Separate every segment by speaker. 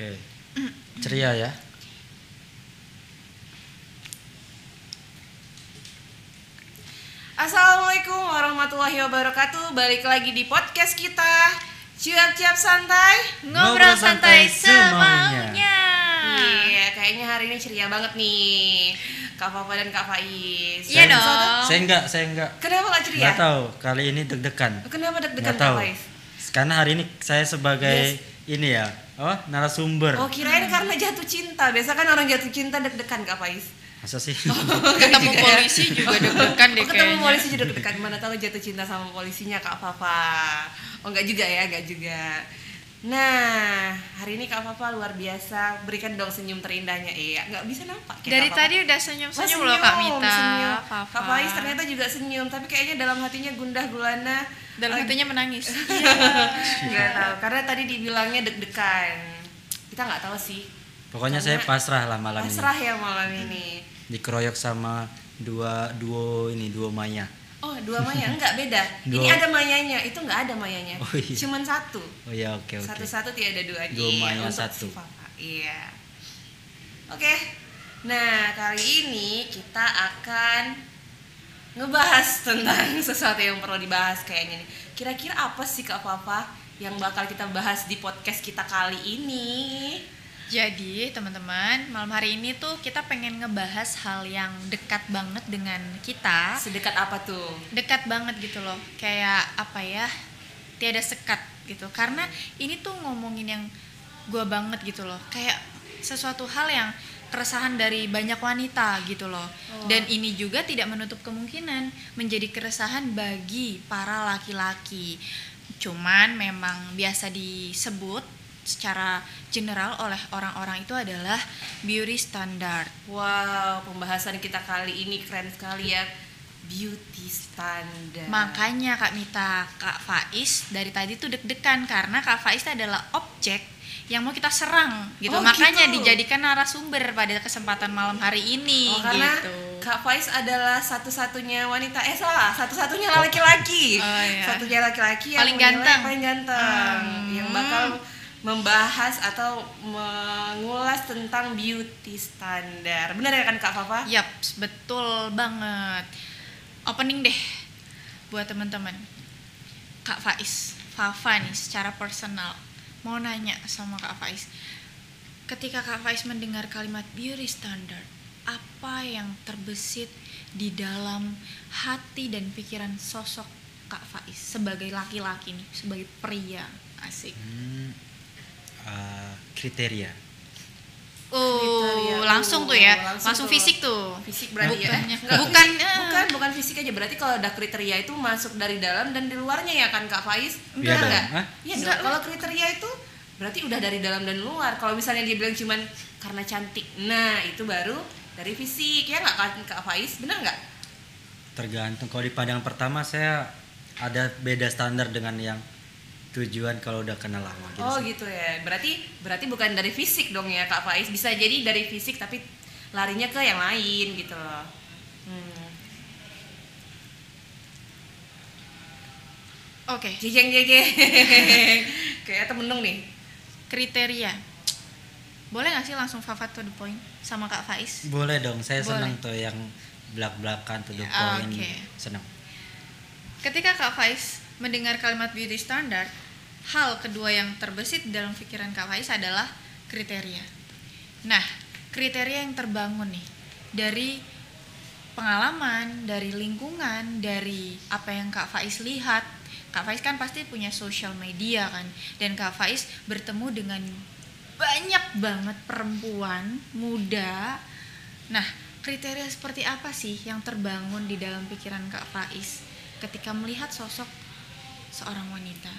Speaker 1: Oke. Ceria ya.
Speaker 2: Assalamualaikum warahmatullahi wabarakatuh. Balik lagi di podcast kita. Ciap-ciap santai.
Speaker 1: Ngobrol santai semaunya.
Speaker 2: Iya, kayaknya hari ini ceria banget nih. Kak Papa dan Kak Faiz.
Speaker 3: Iya
Speaker 1: Saya-
Speaker 3: dong.
Speaker 1: Saya enggak, saya enggak.
Speaker 2: Kenapa gak ceria?
Speaker 1: Nggak tahu. Kali ini deg-degan.
Speaker 2: Kenapa deg-degan Kak
Speaker 1: tahu.
Speaker 2: Faiz?
Speaker 1: Karena hari ini saya sebagai ini ya, oh narasumber.
Speaker 2: Oh kirain karena jatuh cinta. Biasa kan orang jatuh cinta deg-degan Kak Faiz.
Speaker 1: Masa sih?
Speaker 3: Ketemu
Speaker 2: Juga ya.
Speaker 3: polisi juga deg-degan deh
Speaker 2: Oh, ketemu
Speaker 3: kayaknya.
Speaker 2: polisi juga deg-degan. Mana tahu jatuh cinta sama polisinya Kak Papa. Oh enggak juga ya, enggak juga. Nah, hari ini Kak Papa luar biasa. Berikan dong senyum terindahnya. Iya, nggak bisa nampak. kayak
Speaker 3: Dari
Speaker 2: Kak Papa.
Speaker 3: tadi udah senyum-senyum loh Kak Mita.
Speaker 2: senyum.
Speaker 3: Papa.
Speaker 2: Kak Faiz ternyata juga senyum, tapi kayaknya dalam hatinya gundah gulana.
Speaker 3: Dalam hatinya menangis.
Speaker 2: Nggak tahu, karena tadi dibilangnya deg-degan. Kita nggak tahu sih.
Speaker 1: Pokoknya
Speaker 2: Karena
Speaker 1: saya pasrah lah malam
Speaker 2: Pasrah ya malam ini.
Speaker 1: ini. Dikeroyok sama dua duo ini, duo Maya.
Speaker 2: Oh, dua Maya enggak beda. Ini
Speaker 1: Dua.
Speaker 2: ada Mayanya, itu enggak ada Mayanya.
Speaker 1: Oh, iya.
Speaker 2: Cuman satu.
Speaker 1: Oh ya, oke oke.
Speaker 2: Satu-satu tidak ada dua.
Speaker 1: Dua
Speaker 2: Iya,
Speaker 1: Maya
Speaker 2: untuk
Speaker 1: satu.
Speaker 2: si. Iya. Oke. Nah, kali ini kita akan ngebahas tentang sesuatu yang perlu dibahas kayaknya nih. Kira-kira apa sih Kak Papa yang bakal kita bahas di podcast kita kali ini?
Speaker 3: Jadi teman-teman, malam hari ini tuh kita pengen ngebahas hal yang dekat banget dengan kita.
Speaker 2: Sedekat apa tuh?
Speaker 3: Dekat banget gitu loh. Kayak apa ya? Tiada sekat gitu. Karena ini tuh ngomongin yang gua banget gitu loh. Kayak sesuatu hal yang keresahan dari banyak wanita gitu loh.
Speaker 2: Oh.
Speaker 3: Dan ini juga tidak menutup kemungkinan menjadi keresahan bagi para laki-laki. Cuman memang biasa disebut secara general oleh orang-orang itu adalah beauty standard.
Speaker 2: Wow, pembahasan kita kali ini keren sekali ya. Beauty standard.
Speaker 3: Makanya Kak Mita, Kak Faiz dari tadi tuh deg-degan karena Kak Faiz adalah objek yang mau kita serang gitu.
Speaker 2: Oh,
Speaker 3: Makanya
Speaker 2: gitu.
Speaker 3: dijadikan narasumber pada kesempatan malam hari ini
Speaker 2: Oh, karena
Speaker 3: gitu.
Speaker 2: Kak Faiz adalah satu-satunya wanita eh salah satu-satunya laki-laki
Speaker 3: Oh, iya.
Speaker 2: satunya laki-laki yang
Speaker 3: Paling ganteng.
Speaker 2: paling ganteng
Speaker 3: Hmm.
Speaker 2: yang bakal membahas atau mengulas tentang beauty standar benar ya kan Kak Papa?
Speaker 3: Yap, betul banget. Opening deh buat teman-teman. Kak Faiz, Fafa nih secara personal mau nanya sama Kak Faiz. Ketika Kak Faiz mendengar kalimat beauty standard, apa yang terbesit di dalam hati dan pikiran sosok Kak Faiz sebagai laki-laki nih, sebagai pria asik.
Speaker 1: Hmm, ah, kriteria.
Speaker 3: Oh, langsung tuh
Speaker 2: Oh,
Speaker 3: ya,
Speaker 2: langsung
Speaker 3: langsung,
Speaker 2: tuh.
Speaker 3: fisik tuh.
Speaker 2: Fisik berarti ya?
Speaker 3: Bukannya-
Speaker 2: Enggak,
Speaker 3: bukan,
Speaker 2: fisik-
Speaker 3: eh.
Speaker 2: bukan, bukan fisik aja. Berarti kalau ada kriteria itu masuk dari dalam dan di luarnya ya kan Kak Faiz?
Speaker 1: Iya
Speaker 2: Benar
Speaker 1: dong.
Speaker 2: nggak?
Speaker 1: Hah?
Speaker 2: Iya
Speaker 3: Enggak.
Speaker 2: Kalau kriteria itu berarti udah dari dalam dan luar. Kalau misalnya dia bilang cuman karena cantik, nah itu baru dari fisik ya nggak kan Kak Faiz? Benar nggak?
Speaker 1: Tergantung. Kalau di pandangan pertama saya ada beda standar dengan yang tujuan kalau udah kenal lama gitu.
Speaker 2: oh
Speaker 1: sih.
Speaker 2: gitu ya. Berarti berarti bukan dari fisik dong ya Kak Faiz. Bisa jadi dari fisik tapi larinya ke yang lain gitu loh. Hmm.
Speaker 3: Oke,
Speaker 2: Jejeng jejeng. Kayak temen dong nih.
Speaker 3: kriteria. Boleh nggak sih langsung Fafa to the point sama Kak Faiz?
Speaker 1: Boleh dong. Saya
Speaker 3: Boleh.
Speaker 1: senang tuh yang belak-belakan tuh the
Speaker 3: Ya,
Speaker 1: point.
Speaker 3: oke.
Speaker 1: Senang.
Speaker 3: Ketika Kak Faiz mendengar kalimat beauty standard, hal kedua yang terbesit dalam pikiran Kak Faiz adalah kriteria. Nah, kriteria yang terbangun nih dari pengalaman, dari lingkungan, dari apa yang Kak Faiz lihat. Kak Faiz kan pasti punya social media kan, dan Kak Faiz bertemu dengan banyak banget perempuan muda. Nah, kriteria seperti apa sih yang terbangun di dalam pikiran Kak Faiz ketika melihat sosok seorang wanita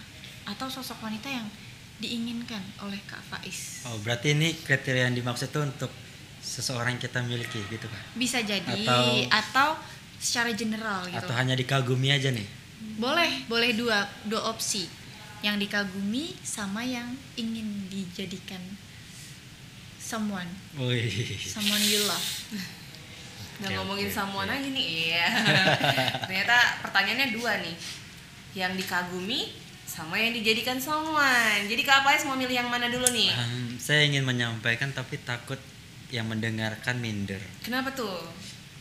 Speaker 3: atau sosok wanita yang diinginkan oleh Kak Faiz?
Speaker 1: Oh, berarti ini kriteria yang dimaksud tuh untuk seseorang yang kita miliki gitu kan?
Speaker 3: Bisa jadi
Speaker 1: Atau-
Speaker 3: atau, secara general gitu.
Speaker 1: Atau hanya dikagumi aja nih?
Speaker 3: Boleh, boleh dua dua opsi. Yang dikagumi sama yang ingin dijadikan someone,
Speaker 1: Wih.
Speaker 3: someone you love.
Speaker 2: Nggak
Speaker 1: Oke,
Speaker 2: ngomongin
Speaker 1: oke,
Speaker 2: samuan
Speaker 1: oke.
Speaker 2: aja nih. Iya. Ternyata pertanyaannya dua nih. Yang dikagumi sama yang dijadikan someone. Jadi Kak Faiz mau milih yang mana dulu nih?
Speaker 1: Ehm, saya ingin menyampaikan tapi takut yang mendengarkan minder
Speaker 2: Kenapa tuh?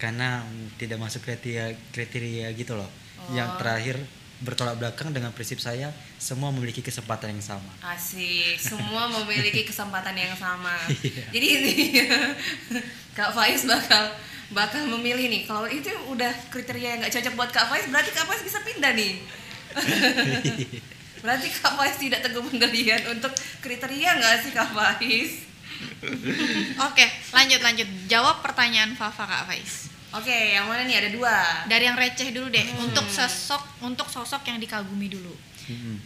Speaker 1: karena tidak masuk kriteria kriteria gitu loh.
Speaker 2: Oh.
Speaker 1: Yang terakhir bertolak belakang dengan prinsip saya semua memiliki kesempatan yang sama.
Speaker 2: Asik, semua memiliki kesempatan yang sama.
Speaker 1: Iya.
Speaker 2: Jadi intinya Kak Faiz bakal bakal memilih nih. Kalau itu udah kriteria yang nggak cocok buat Kak Faiz, berarti Kak Faiz bisa pindah nih. berarti Kak Faiz tidak teguh pendirian untuk kriteria nggak sih Kak Faiz?
Speaker 3: Oke, lanjut lanjut. Jawab pertanyaan Fafa Kak Faiz.
Speaker 2: Oke, yang mana nih? Ada dua.
Speaker 3: Dari yang receh dulu deh,
Speaker 2: Hmm.
Speaker 3: untuk sosok untuk sosok yang dikagumi dulu.
Speaker 1: Mm-mm.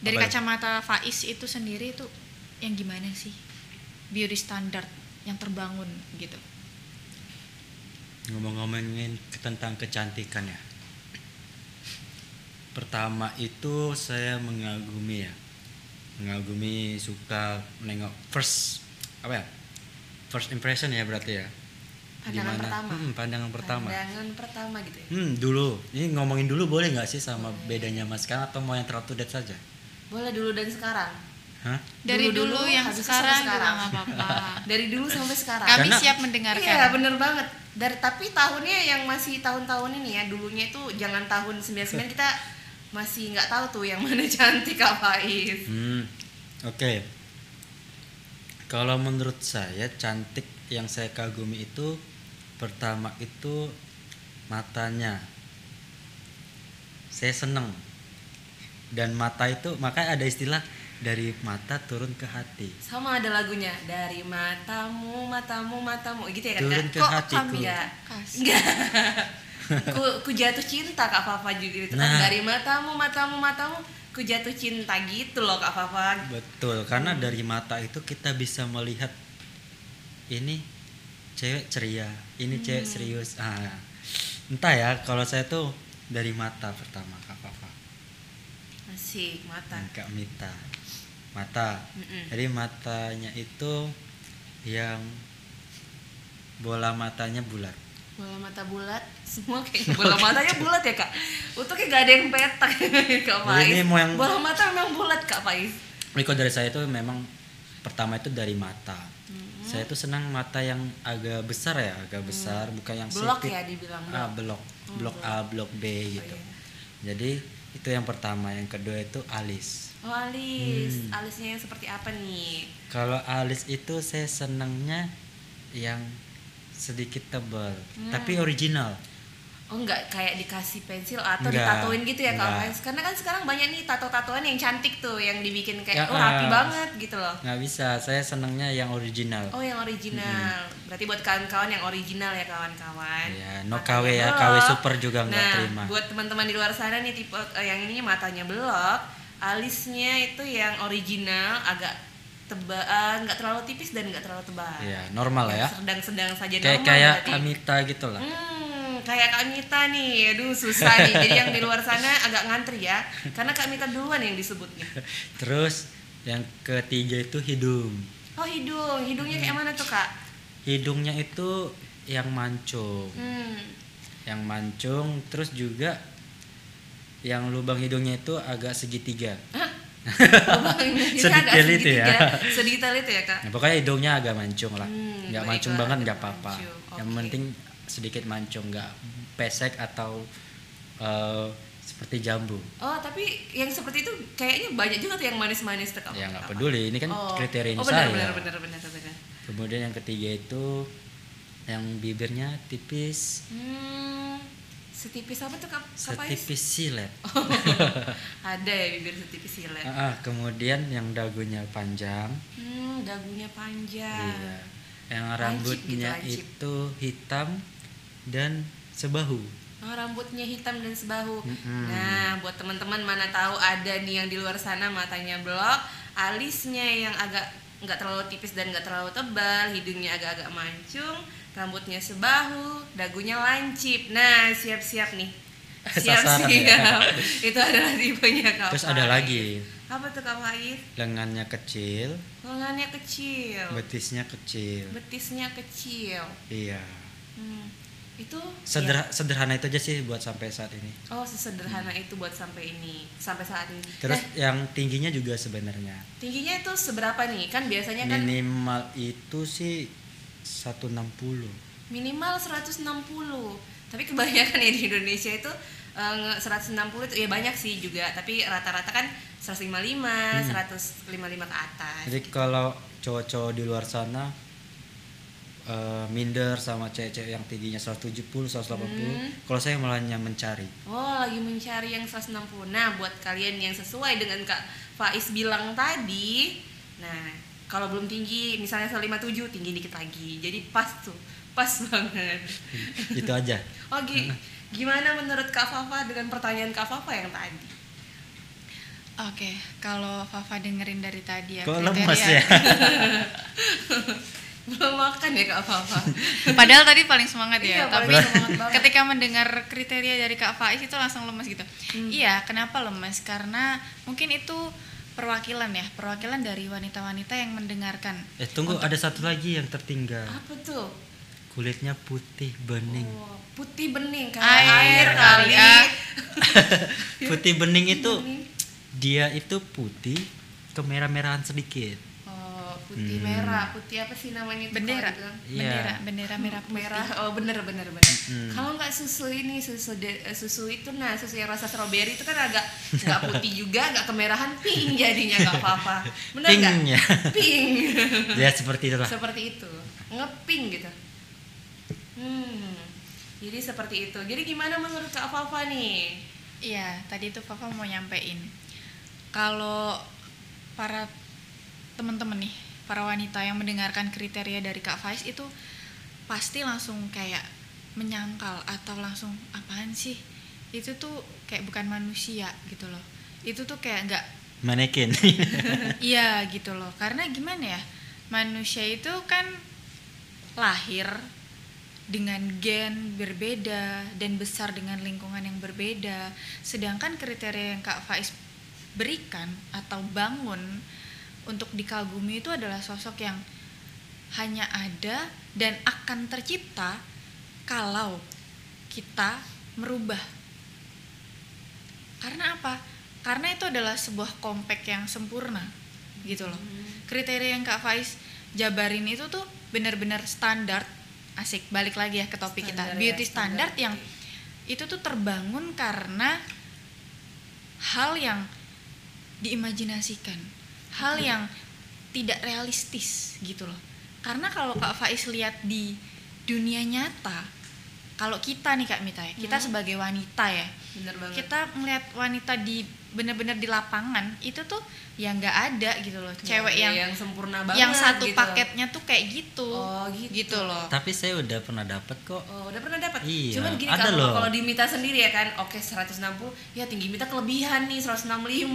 Speaker 3: Dari
Speaker 1: Apa ya?
Speaker 3: kacamata Faiz itu sendiri itu yang gimana sih? Beauty standard yang terbangun gitu.
Speaker 1: Ngomong-ngomongin tentang kecantikan ya. Pertama itu saya mengagumi ya. Mengagumi suka menengok first apa ya? First impression ya berarti ya.
Speaker 2: Pandangan pertama.
Speaker 1: Hmm, pandangan pertama.
Speaker 2: Pandangan pertama gitu ya.
Speaker 1: Hmm, dulu. Ini ngomongin dulu boleh nggak sih sama bedanya Mas sekarang atau mau yang terlalu date saja?
Speaker 2: Boleh dulu dan sekarang.
Speaker 1: Hah?
Speaker 3: Dari dulu, yang
Speaker 2: habis itu
Speaker 3: sekarang,
Speaker 2: sekarang.
Speaker 3: juga apa-apa.
Speaker 2: Dari dulu sampai sekarang.
Speaker 3: Kami
Speaker 1: Karena-
Speaker 3: siap mendengarkan.
Speaker 2: Iya bener banget. Dari tapi tahunnya yang masih tahun-tahun ini ya dulunya itu jangan tahun 99 kita masih nggak tahu tuh yang mana cantik Kak Faiz.
Speaker 1: Hmm, oke. Kalau menurut saya cantik yang saya kagumi itu pertama itu matanya. Saya seneng. Dan mata itu makanya ada istilah dari mata turun ke hati.
Speaker 2: Sama ada lagunya dari matamu matamu matamu gitu ya kan
Speaker 1: Turun ke
Speaker 3: Kok
Speaker 1: hatiku.
Speaker 3: kami kasih?
Speaker 2: Enggak. ku, ku jatuh cinta Kak Fafa juga itu kan
Speaker 1: Nah.
Speaker 2: dari matamu matamu matamu ku jatuh cinta gitu loh Kak Fafa.
Speaker 1: Betul, karena dari mata itu kita bisa melihat ini cewek ceria, ini cewek serius. Ah, entah ya, kalau saya tuh dari mata pertama Kak Fafa,
Speaker 2: Asik mata.
Speaker 1: Kak Mita. Mata.
Speaker 2: Mm-mm.
Speaker 1: Jadi matanya itu yang bola matanya bulat.
Speaker 2: Bola mata bulat, semua kayak bola matanya bulat ya kak. Untuknya gak ada yang petak kak
Speaker 1: Oh,
Speaker 2: Faiz.
Speaker 1: ini mau yang-
Speaker 2: Bola mata memang bulat kak Faiz.
Speaker 1: Kalau dari saya itu memang pertama itu dari mata.
Speaker 2: Hmm.
Speaker 1: Saya tuh senang mata yang agak besar ya, agak besar, bukan yang
Speaker 2: Blok
Speaker 1: sipit.
Speaker 2: ya dibilang
Speaker 1: Ah,
Speaker 2: blok.
Speaker 1: blok.
Speaker 2: Oh,
Speaker 1: Blok. A, blok B gitu.
Speaker 2: iya.
Speaker 1: Jadi itu yang pertama, yang kedua itu alis.
Speaker 2: Oh alis,
Speaker 1: Hmm.
Speaker 2: alisnya yang seperti apa nih?
Speaker 1: Kalau alis itu saya senangnya yang sedikit tebal,
Speaker 2: Hmm.
Speaker 1: tapi original.
Speaker 2: Oh enggak kayak dikasih pensil atau
Speaker 1: Enggak,
Speaker 2: ditatoin gitu ya
Speaker 1: enggak.
Speaker 2: Faiz? Karena kan sekarang banyak nih tato-tatoan yang cantik tuh, yang dibikin kayak
Speaker 1: Ya,
Speaker 2: oh rapi
Speaker 1: ah.
Speaker 2: banget gitu loh.
Speaker 1: Nggak bisa, saya senangnya yang original.
Speaker 2: Oh yang original, berarti buat kawan-kawan yang original ya kawan-kawan.
Speaker 1: Ya, no
Speaker 2: Matanya
Speaker 1: KW ya,
Speaker 2: belok.
Speaker 1: KW super juga nggak
Speaker 2: nah,
Speaker 1: terima.
Speaker 2: buat teman-teman di luar sana nih tipe eh, yang ininya matanya belok, alisnya itu yang original, agak tebal, eh, nggak terlalu tipis dan nggak terlalu tebal.
Speaker 1: Ya, normal lah ya.
Speaker 2: Sedang-sedang saja
Speaker 1: Kayak
Speaker 2: normal
Speaker 1: kayak
Speaker 2: berarti.
Speaker 1: Kamita gitu lah.
Speaker 2: Hmm, kayak Kak Mita nih, aduh susah nih. Jadi yang di luar sana agak ngantri ya, karena Kak Mita duluan yang disebutnya.
Speaker 1: Terus yang ketiga itu hidung.
Speaker 2: Oh hidung, hidungnya kayak mana tuh kak?
Speaker 1: Hidungnya itu yang mancung.
Speaker 2: Hmm.
Speaker 1: yang mancung terus juga yang lubang hidungnya itu agak segitiga
Speaker 2: agak
Speaker 1: Sedetail itu ya.
Speaker 2: segitiga. Sedetail itu ya kak?
Speaker 1: nah, pokoknya hidungnya agak mancung lah
Speaker 2: Hmm,
Speaker 1: nggak mancung banget nggak apa-apa
Speaker 2: mancung.
Speaker 1: yang penting sedikit mancung nggak pesek atau eh, seperti jambu
Speaker 2: Oh tapi yang seperti itu kayaknya banyak juga tuh yang manis-manis tuh
Speaker 1: ya nggak peduli ini kan
Speaker 2: Oh.
Speaker 1: kriteria
Speaker 2: oh,
Speaker 1: saya
Speaker 2: benar, benar, benar, benar, benar.
Speaker 1: kemudian yang ketiga itu yang bibirnya tipis
Speaker 2: Hmm, setipis apa tuh kak? Kak Faiz?
Speaker 1: setipis silet
Speaker 2: Ada ya bibir setipis silet.
Speaker 1: Ah, ah, kemudian yang dagunya panjang
Speaker 2: Hmm, dagunya panjang.
Speaker 1: Iya. Yang
Speaker 2: Lancip
Speaker 1: rambutnya
Speaker 2: gitu, lancip.
Speaker 1: itu hitam dan sebahu.
Speaker 2: Oh, rambutnya hitam dan sebahu.
Speaker 1: Mm-mm.
Speaker 2: Nah, buat teman-teman mana tahu ada nih yang di luar sana matanya blok, alisnya yang agak nggak terlalu tipis dan nggak terlalu tebal, hidungnya agak-agak mancung, rambutnya sebahu, dagunya lancip. Nah, siap-siap nih. Siap-siap.
Speaker 1: ya.
Speaker 2: Itu adalah tipenya Kak
Speaker 1: Terus ada lagi
Speaker 2: Apa tuh Kak Faiz?
Speaker 1: lengannya kecil,
Speaker 2: Lengannya kecil,
Speaker 1: betisnya kecil.
Speaker 2: betisnya kecil.
Speaker 1: Iya.
Speaker 2: Hmm. itu
Speaker 1: Sederha- sederhana itu aja sih buat sampai saat ini
Speaker 2: ya. oh sesederhana itu buat sampai ini sampai saat ini
Speaker 1: terus
Speaker 2: Nah,
Speaker 1: yang tingginya juga sebenarnya
Speaker 2: tingginya itu seberapa nih kan biasanya kan
Speaker 1: minimal itu sih 160
Speaker 2: minimal 160 tapi kebanyakan ya di Indonesia itu eh, nge- 160 itu ya banyak sih juga. Tapi rata-rata kan 155 155 ke atas.
Speaker 1: Jadi kalau cowok-cowok di luar sana eh, minder sama cewek-cewek yang tingginya 170 180
Speaker 2: Hmm.
Speaker 1: kalau saya malahnya mencari.
Speaker 2: Oh, lagi mencari yang 160. Nah, buat kalian yang sesuai dengan Kak Faiz bilang tadi, nah, kalau belum tinggi, misalnya 157, tinggi dikit lagi. Jadi pas tuh, pas banget.
Speaker 1: itu aja
Speaker 2: gi- gimana menurut Kak Fafa dengan pertanyaan Kak Fafa yang tadi?
Speaker 3: Oke, kalau Fafa dengerin dari tadi ya
Speaker 1: kok
Speaker 3: kriteria-
Speaker 1: lemes ya
Speaker 2: Belum makan ya Kak Fafa?
Speaker 3: Padahal tadi paling semangat
Speaker 2: Iya,
Speaker 3: ya,
Speaker 2: paling
Speaker 3: tapi
Speaker 2: semangat banget.
Speaker 3: ketika mendengar kriteria dari Kak Faiz itu langsung lemes gitu.
Speaker 2: Hmm.
Speaker 3: Iya, kenapa lemes? Karena mungkin itu perwakilan ya, perwakilan dari wanita-wanita yang mendengarkan.
Speaker 1: eh tunggu ada satu lagi yang tertinggal
Speaker 2: Apa tuh?
Speaker 1: kulitnya putih bening
Speaker 2: Oh, putih bening kan?
Speaker 3: Air
Speaker 2: Air
Speaker 3: kali, ah.
Speaker 1: putih bening itu
Speaker 2: Bening.
Speaker 1: dia itu putih kemerah-merahan sedikit
Speaker 2: putih
Speaker 1: Hmm.
Speaker 2: merah, putih apa sih namanya itu
Speaker 3: Bendera?
Speaker 1: Iya.
Speaker 3: bendera, bendera merah putih.
Speaker 2: merah oh bener bener bener
Speaker 1: Mm.
Speaker 2: kalau nggak susu ini susu de- eh, susu itu nah susu yang rasa strawberry itu kan agak nggak putih juga nggak kemerahan pink jadinya nggak apa-apa bener nggak
Speaker 1: Pink ya.
Speaker 2: pink
Speaker 1: ya seperti itulah
Speaker 2: seperti itu ngepink gitu hmm jadi seperti itu jadi gimana menurut kak Fafa nih
Speaker 3: Iya, tadi itu Fafa mau nyampein. Kalau para teman-teman nih, para wanita yang mendengarkan kriteria dari Kak Faiz itu pasti langsung kayak menyangkal atau langsung apaan sih? Itu tuh kayak bukan manusia gitu loh. Itu tuh kayak nggak
Speaker 1: manekin
Speaker 3: iya gitu loh. Karena gimana ya? Manusia itu kan lahir dengan gen berbeda dan besar dengan lingkungan yang berbeda. Sedangkan kriteria yang Kak Faiz berikan atau bangun untuk dikagumi itu adalah sosok yang hanya ada dan akan tercipta kalau kita merubah. Karena apa? Karena itu adalah sebuah kompak yang sempurna gitu loh. Kriteria yang Kak Faiz jabarin itu tuh benar-benar standar asik balik lagi ya ke topik
Speaker 2: Standar
Speaker 3: kita
Speaker 2: ya,
Speaker 3: beauty
Speaker 2: standar.
Speaker 3: standar yang itu tuh terbangun karena hal yang diimajinasikan hal yang tidak realistis gitu loh karena kalau Kak Faiz lihat di dunia nyata kalau kita nih Kak Mita ya kita
Speaker 2: Hmm.
Speaker 3: sebagai wanita ya
Speaker 2: bener banget
Speaker 3: kita melihat wanita di benar-benar di lapangan itu tuh ya nggak ada gitu loh cewek
Speaker 2: ada
Speaker 3: yang
Speaker 2: yang sempurna banget
Speaker 3: yang satu
Speaker 2: gitu.
Speaker 3: paketnya tuh kayak gitu
Speaker 2: Oh, gitu.
Speaker 3: loh
Speaker 1: tapi saya udah pernah dapat kok
Speaker 2: Oh, udah pernah dapat.
Speaker 1: Iya,
Speaker 2: Cuman gini
Speaker 1: ada
Speaker 2: kalau
Speaker 1: loh.
Speaker 2: kalau di Mita sendiri ya kan, oke 160, ya tinggi Mita kelebihan nih 165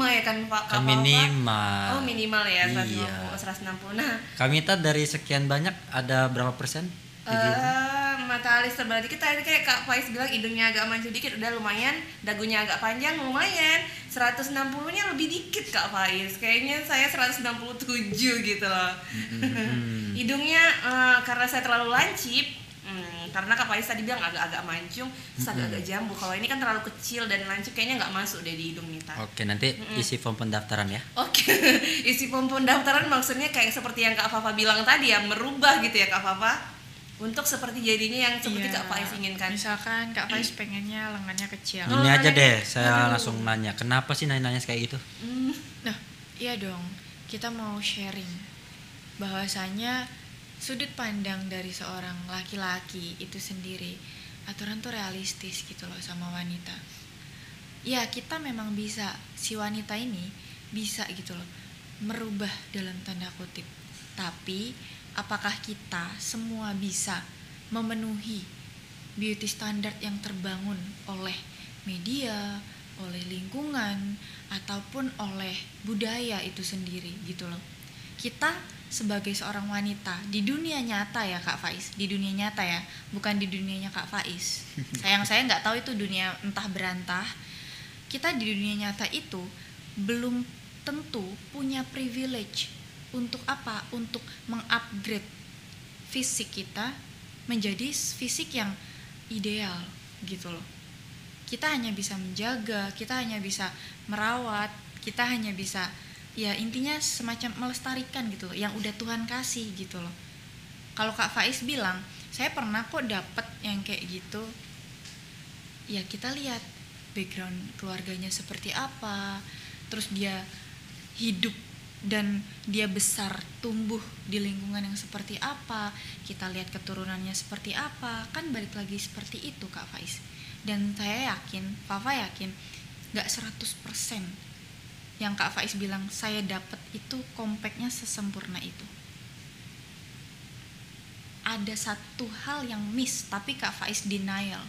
Speaker 2: ya kan Pak.
Speaker 1: kan minimal
Speaker 2: Oh, minimal ya 150,
Speaker 1: Iya.
Speaker 2: 160. Nah,
Speaker 1: kami tak dari sekian banyak ada berapa persen
Speaker 2: eh mata alis terbelah dikit tadi kayak Kak Faiz bilang hidungnya agak mancung dikit udah lumayan, dagunya agak panjang lumayan. 160-nya lebih dikit Kak Faiz. Kayaknya saya 167 gitu loh.
Speaker 1: Hmm.
Speaker 2: Hidungnya eh, karena saya terlalu lancip, hmm, karena Kak Faiz tadi bilang agak-agak mancung, terus agak-agak jambu. Kalau ini kan terlalu kecil dan lancip kayaknya nggak masuk deh di hidung Mita.
Speaker 1: oke nanti isi form pendaftaran ya
Speaker 2: Oke, isi form pendaftaran maksudnya kayak seperti yang Kak Fafa bilang tadi ya, merubah gitu ya Kak Fafa untuk seperti jadinya yang seperti
Speaker 3: Iya.
Speaker 2: Kak Faiz inginkan.
Speaker 3: misalkan Kak Faiz pengennya lengannya kecil
Speaker 2: Oh,
Speaker 1: ini aja
Speaker 2: nanya.
Speaker 1: deh saya
Speaker 2: Aduh.
Speaker 1: langsung nanya kenapa sih nanya-nanya kayak gitu
Speaker 2: Hmm,
Speaker 3: Nah, iya dong. Kita mau sharing bahwasanya sudut pandang dari seorang laki-laki itu sendiri aturan tuh realistis gitu loh sama wanita. Ya, kita memang bisa si wanita ini bisa gitu loh merubah dalam tanda kutip. Tapi apakah kita semua bisa memenuhi beauty standard yang terbangun oleh media, oleh lingkungan, ataupun oleh budaya itu sendiri gitu loh. Kita sebagai seorang wanita di dunia nyata ya Kak Faiz, di dunia nyata ya, bukan di dunianya Kak Faiz. Sayang saya nggak tahu itu dunia entah berantah. Kita di dunia nyata itu belum tentu punya privilege untuk apa? Untuk mengupgrade fisik kita menjadi fisik yang ideal gitu loh. Kita hanya bisa menjaga kita hanya bisa merawat kita hanya bisa ya intinya semacam melestarikan gitu loh yang udah Tuhan kasih gitu loh. Kalau Kak Faiz bilang saya pernah kok dapet yang kayak gitu. Ya kita lihat background keluarganya seperti apa terus dia hidup dan dia besar tumbuh di lingkungan yang seperti apa kita lihat keturunannya seperti apa kan balik lagi seperti itu Kak Faiz. Dan saya yakin Fafa yakin nggak 100% yang Kak Faiz bilang saya dapat itu kompaknya sesempurna itu. Ada satu hal yang miss tapi Kak Faiz denial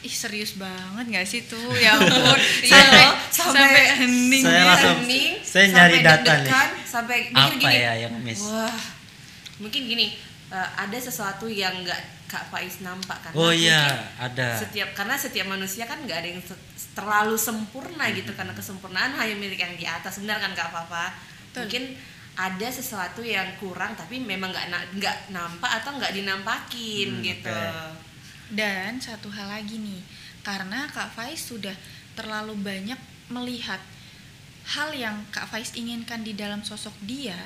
Speaker 3: ih serius banget nggak sih tuh ya ampun
Speaker 2: Iya
Speaker 3: sampai
Speaker 2: loh,
Speaker 3: sampai,
Speaker 2: sampai-
Speaker 3: hening
Speaker 1: Saya
Speaker 3: gitu.
Speaker 1: langsung-
Speaker 2: Hening,
Speaker 1: saya
Speaker 2: sampai
Speaker 1: nyari data nih.
Speaker 2: sampai mikir
Speaker 1: Apa
Speaker 2: gini,
Speaker 1: ya yang miss?
Speaker 2: wah mungkin gini eh, ada sesuatu yang nggak Kak Faiz nampak karena
Speaker 1: Oh
Speaker 2: mungkin
Speaker 1: iya, ada.
Speaker 2: setiap karena setiap manusia kan nggak ada yang terlalu sempurna
Speaker 1: Hmm.
Speaker 2: gitu karena kesempurnaan hanya milik yang di atas benar kan Kak Papa
Speaker 3: Betul.
Speaker 2: mungkin ada sesuatu yang kurang tapi memang nggak nggak nampak atau nggak dinampakin
Speaker 1: Hmm,
Speaker 2: gitu
Speaker 1: oke.
Speaker 3: Dan satu hal lagi nih, karena Kak Faiz sudah terlalu banyak melihat hal yang Kak Faiz inginkan di dalam sosok dia,